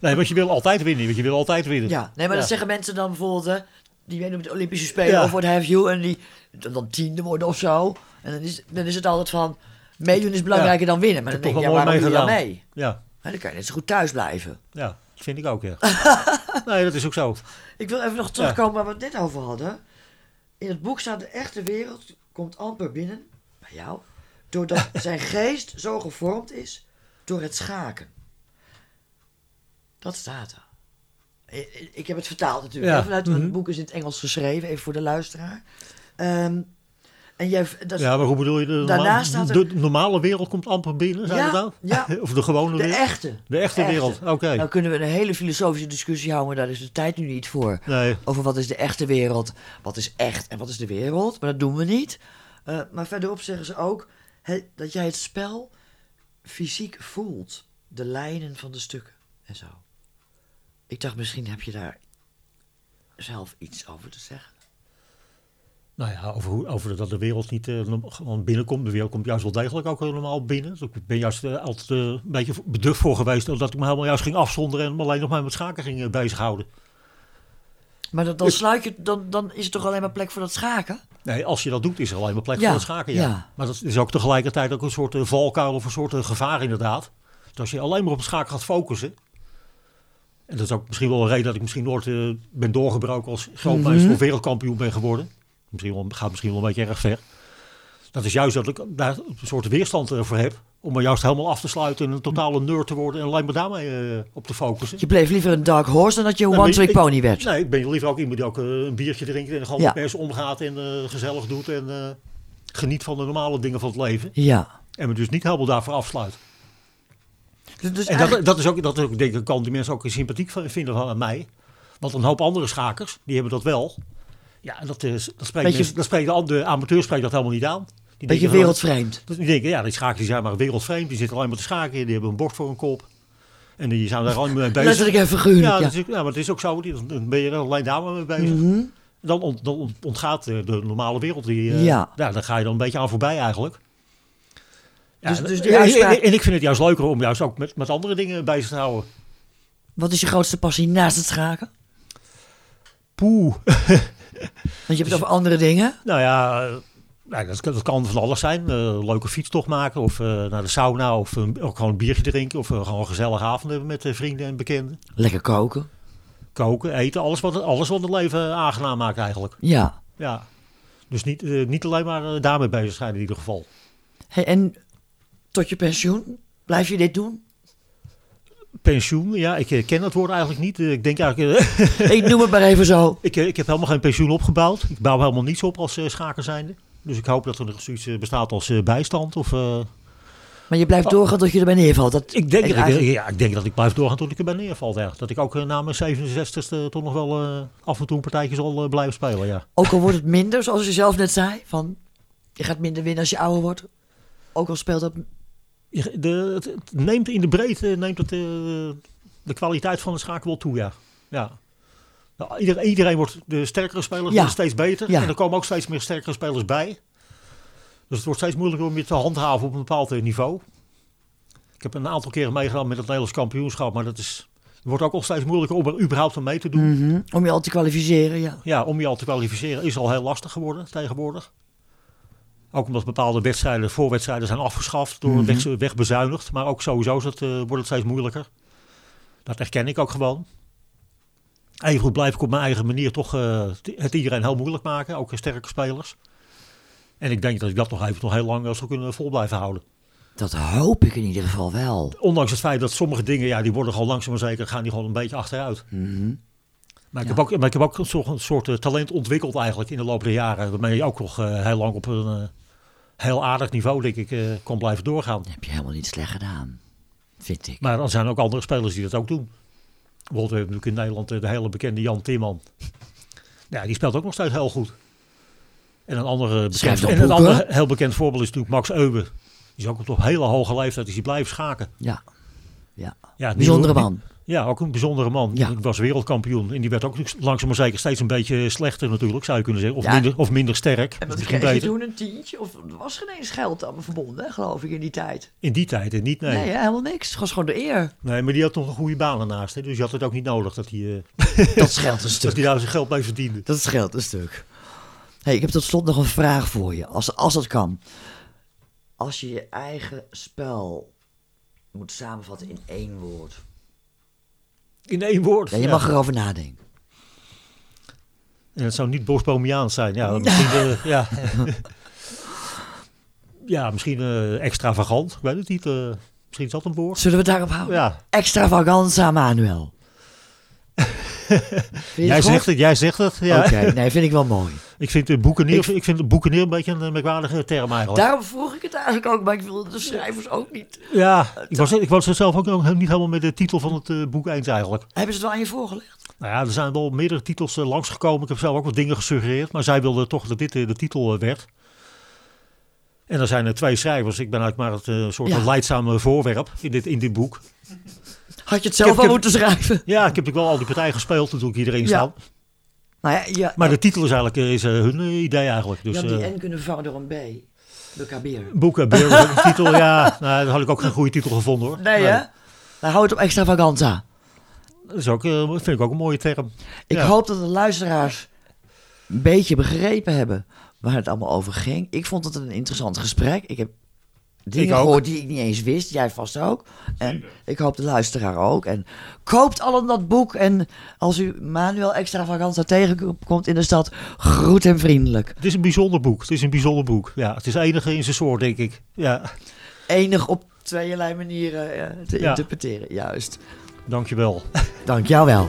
nee want je wil altijd winnen. Want je wil altijd winnen. Ja, nee, maar Ja. dat zeggen mensen dan bijvoorbeeld, hè, die meedoen met de Olympische Spelen Ja. of what have you, en die dan tiende worden of zo. En dan is, dan is het altijd van, meedoen is belangrijker dan winnen. Maar Ik dan denk je, ja, wel waarom mooi doe je dan mee? Ja, Hè, dan kan je net zo goed thuis blijven. ja, dat vind ik ook, ja. *laughs* *laughs* nee, dat is ook zo. Ik wil even nog terugkomen waar we het net over hadden. In het boek staat de echte wereld komt amper binnen, bij jou, doordat *laughs* zijn geest zo gevormd is door het schaken. Dat staat er. Ik heb het vertaald natuurlijk. Ja, Vanuit, mhm. Het boek is in het Engels geschreven, even voor de luisteraar. Ehm, en jij, dat Ja, maar hoe bedoel je? De, Daarna norma- staat er- de normale wereld komt amper binnen, zei Ja, je dat? ja. *laughs* Of de gewone de wereld? echte. De echte wereld, oké. Nou kunnen we een hele filosofische discussie houden, maar daar is de tijd nu niet voor. Nee, over wat is de echte wereld, wat is echt en wat is de wereld. Maar dat doen we niet. Eh, maar verderop zeggen ze ook dat jij het spel fysiek voelt. De lijnen van de stukken en zo. Ik dacht, misschien heb je daar zelf iets over te zeggen. Nou ja, over, hoe- over dat de wereld niet norm- gewoon binnenkomt. De wereld komt juist wel degelijk ook heel normaal binnen. Dus ik ben juist eh, altijd eh, een beetje beducht voor geweest dat ik me helemaal juist ging afzonderen en me alleen nog maar met schaken ging bezighouden. Maar dan, dan Ik- sluit je, dan, dan is er toch alleen maar plek voor dat schaken? Nee, als je dat doet, is er alleen maar plek Ja, voor het schaken. Ja. ja. Maar dat is ook tegelijkertijd ook een soort valkuil of een soort gevaar inderdaad. Dus als je alleen maar op het schaken gaat focussen. En dat is ook misschien wel een reden dat ik misschien nooit ben doorgebroken als grootmeester Mhm. of wereldkampioen ben geworden. Misschien wel, gaat misschien wel een beetje erg ver. Dat is juist dat ik daar een soort weerstand eh, voor heb. Om me juist helemaal af te sluiten en een totale nerd te worden. En alleen maar daarmee eh, op te focussen. Je bleef liever een dark horse dan dat je een Nou, one-trick pony werd. Nee, ik ben liever ook iemand die ook eh, een biertje drinkt en gewoon Ja. mensen omgaat en eh, gezellig doet en eh, geniet van de normale dingen van het leven. Ja. En me dus niet helemaal daarvoor afsluit. Dus, dus En eigenlijk- dat, dat is ook, dat is ook, denk ik, kant die mensen ook sympathiek vinden van mij. Want een hoop andere schakers, die hebben dat wel. Ja, en dat, is, dat, spreekt Beetje- dat spreekt de, de amateur spreekt dat helemaal niet aan. Die beetje denken wereldvreemd. dat- Die denken, ja, die schakers die zijn maar wereldvreemd. Die zitten alleen maar te schaken. Die hebben een bord voor een kop. En die zijn daar gewoon mee bezig. Letterlijk en figuurlijk, Ja, ja. dat is, ja, maar het is ook zo. die- Dan ben je er alleen daar maar mee bezig. Mhm. Dan, ont- dan ont- ontgaat de, de normale wereld. Die, eh, Ja. ja, daar ga je dan een beetje aan voorbij eigenlijk. Ja, Dus- en- dus die en- uitspraak- en, en ik vind het juist leuker om juist ook met, met andere dingen bezig te houden. Wat is je grootste passie naast het schaken? Poeh. *laughs* Want je hebt het over andere dingen. Nou ja, nou, dat, dat kan van alles zijn. Een leuke fietstocht maken of eh, naar de sauna of ook gewoon een biertje drinken. Of gewoon een gezellige avond hebben met vrienden en bekenden. Lekker koken. Koken, eten, alles wat, alles wat het leven aangenaam maakt eigenlijk. Ja. Ja. Dus niet, niet alleen maar daarmee bezig zijn in ieder geval. Hey, en tot je pensioen? Blijf je dit doen? Pensioen, ja, ik ken dat woord eigenlijk niet. Eh, ik denk eigenlijk, eh, *laughs* Ik noem het maar even zo. ik, eh, ik heb helemaal geen pensioen opgebouwd. Ik bouw helemaal niets op als schaker zijnde. Dus ik hoop dat er zoiets bestaat als bijstand. Of, Maar je blijft doorgaan tot je erbij neervalt. Dat, ik, denk dat ik, eigenlijk- ja, ik denk dat ik blijf doorgaan tot ik erbij neerval. Ja. Dat ik ook na mijn 67ste toch nog wel af en toe een partijtje zal blijven spelen. Ja. Ook al wordt het minder, zoals je zelf net zei. Van, je gaat minder winnen als je ouder wordt. Ook al speelt dat... De, het, het neemt in de breedte neemt het, eh, de kwaliteit van de schaken wel toe, ja. ja. Nou, Iedereen, iedereen wordt, de sterkere spelers Ja. steeds beter. Ja. En er komen ook steeds meer sterkere spelers bij. Dus het wordt steeds moeilijker om je te handhaven op een bepaald eh, niveau. Ik heb een aantal keren meegedaan met het Nederlands kampioenschap. Maar dat is, het wordt ook al steeds moeilijker om er überhaupt aan mee te doen. Mhm. Om je al te kwalificeren, ja. Ja, om je al te kwalificeren is al heel lastig geworden tegenwoordig. Ook omdat bepaalde wedstrijden, voorwedstrijden zijn afgeschaft, door Mhm. weg, wegbezuinigd. Maar ook sowieso is het, eh, wordt het steeds moeilijker. Dat herken ik ook gewoon. Evengoed blijf ik op mijn eigen manier toch eh, het iedereen heel moeilijk maken, ook sterke spelers. En ik denk dat ik dat nog even nog heel lang zal kunnen vol blijven houden. Dat hoop ik in ieder geval wel. Ondanks het feit dat sommige dingen, ja, die worden gewoon langzaam maar zeker, gaan die gewoon een beetje achteruit. Mhm. Maar ik, Ja. heb ook, maar ik heb ook een soort, een soort eh, talent ontwikkeld eigenlijk in de loop der jaren. Waarmee je ook nog eh, heel lang op een eh, heel aardig niveau, denk ik, eh, kon blijven doorgaan. Dat heb je helemaal niet slecht gedaan. Vind ik. Maar er zijn ook andere spelers die dat ook doen. Bijvoorbeeld, we hebben natuurlijk in Nederland eh, de hele bekende Jan Timman. Ja, die speelt ook nog steeds heel goed. En een andere bekend, en een ander heel bekend voorbeeld is natuurlijk Max Euwe. Die is ook op hele hoge leeftijd is hij blijven schaken. Ja. Ja. Ja, Bijzondere man. Ja, ook een bijzondere man. Ja. Die was wereldkampioen. En die werd ook langzaam maar zeker steeds een beetje slechter natuurlijk, zou je kunnen zeggen. Of, Ja. minder, of minder sterk. En wat Misschien kreeg je toen een tientje? Of er was geen eens geld aan verbonden, hè, geloof ik, in die tijd. In die tijd en niet, nee. Nee, nee. helemaal niks. Het was gewoon de eer. maar die had nog een goede baan ernaast. Hè. Dus je had het ook niet nodig dat hij, eh, *laughs* Dat scheelt een dat stuk. hij daar zijn geld mee verdiende. Dat scheelt een stuk. Hey, ik heb tot slot nog een vraag voor je, als, als dat kan. Als je je eigen spel moet samenvatten in één woord. In één woord. Ja, je ja. mag erover nadenken. En het zou niet Bosbomiaans zijn. Ja, misschien, eh, *laughs* ja. ja, misschien eh, extravagant. Ik weet het niet. eh, misschien is dat een woord. Zullen we het daarop houden? Ja, Extravaganza, Manuel. Jij het zegt het. Jij zegt het. Ja. Oké, nee, vind ik wel mooi. Ik vind, uh, boekenier, Ik- ik... vind boekenier een beetje een eh, merkwaardige term eigenlijk. Daarom vroeg ik het eigenlijk ook, maar ik wilde de schrijvers ook niet. Ja, ik was, ik was er zelf ook nog niet helemaal met de titel van het eh, boek eens eigenlijk. Hebben ze het wel aan je voorgelegd? Nou ja, er zijn wel meerdere titels eh, langsgekomen. Ik heb zelf ook wat dingen gesuggereerd. Maar zij wilden toch dat dit eh, de titel eh, werd. En er zijn er twee schrijvers. Ik ben eigenlijk maar het eh, soort Ja. van leidzame voorwerp in dit, in dit boek. Had je het zelf al heb- moeten schrijven? Ja, ik heb natuurlijk wel al die partijen gespeeld natuurlijk iedereen Ja. staan. Nou ja, ja Maar de titel is eigenlijk is, eh, hun eh, idee eigenlijk. je Dus had die eh N kunnen vervangen door een B. De Kabir. boeken, Beer was ook een *laughs* titel. Ja, nou, dan had ik ook geen goede titel gevonden hoor. Nee, hè? Nou, hou het op extravaganza. Dat is ook, vind ik ook een mooie term. Ik Ja. hoop dat de luisteraars een beetje begrepen hebben waar het allemaal over ging. Ik vond het een interessant gesprek. Ik heb dingen gehoord die ik niet eens wist. Jij vast ook. En ik hoop de luisteraar ook. En koopt allen dat boek. En als u Manuel Extravaganza tegenkomt in de stad, groet hem vriendelijk. Het is een bijzonder boek. Het is een bijzonder boek. Ja, het is enige in zijn soort, denk ik. Ja, Enig op tweeërlei manieren eh, te Ja. interpreteren. Juist. dankjewel. Dank jou wel.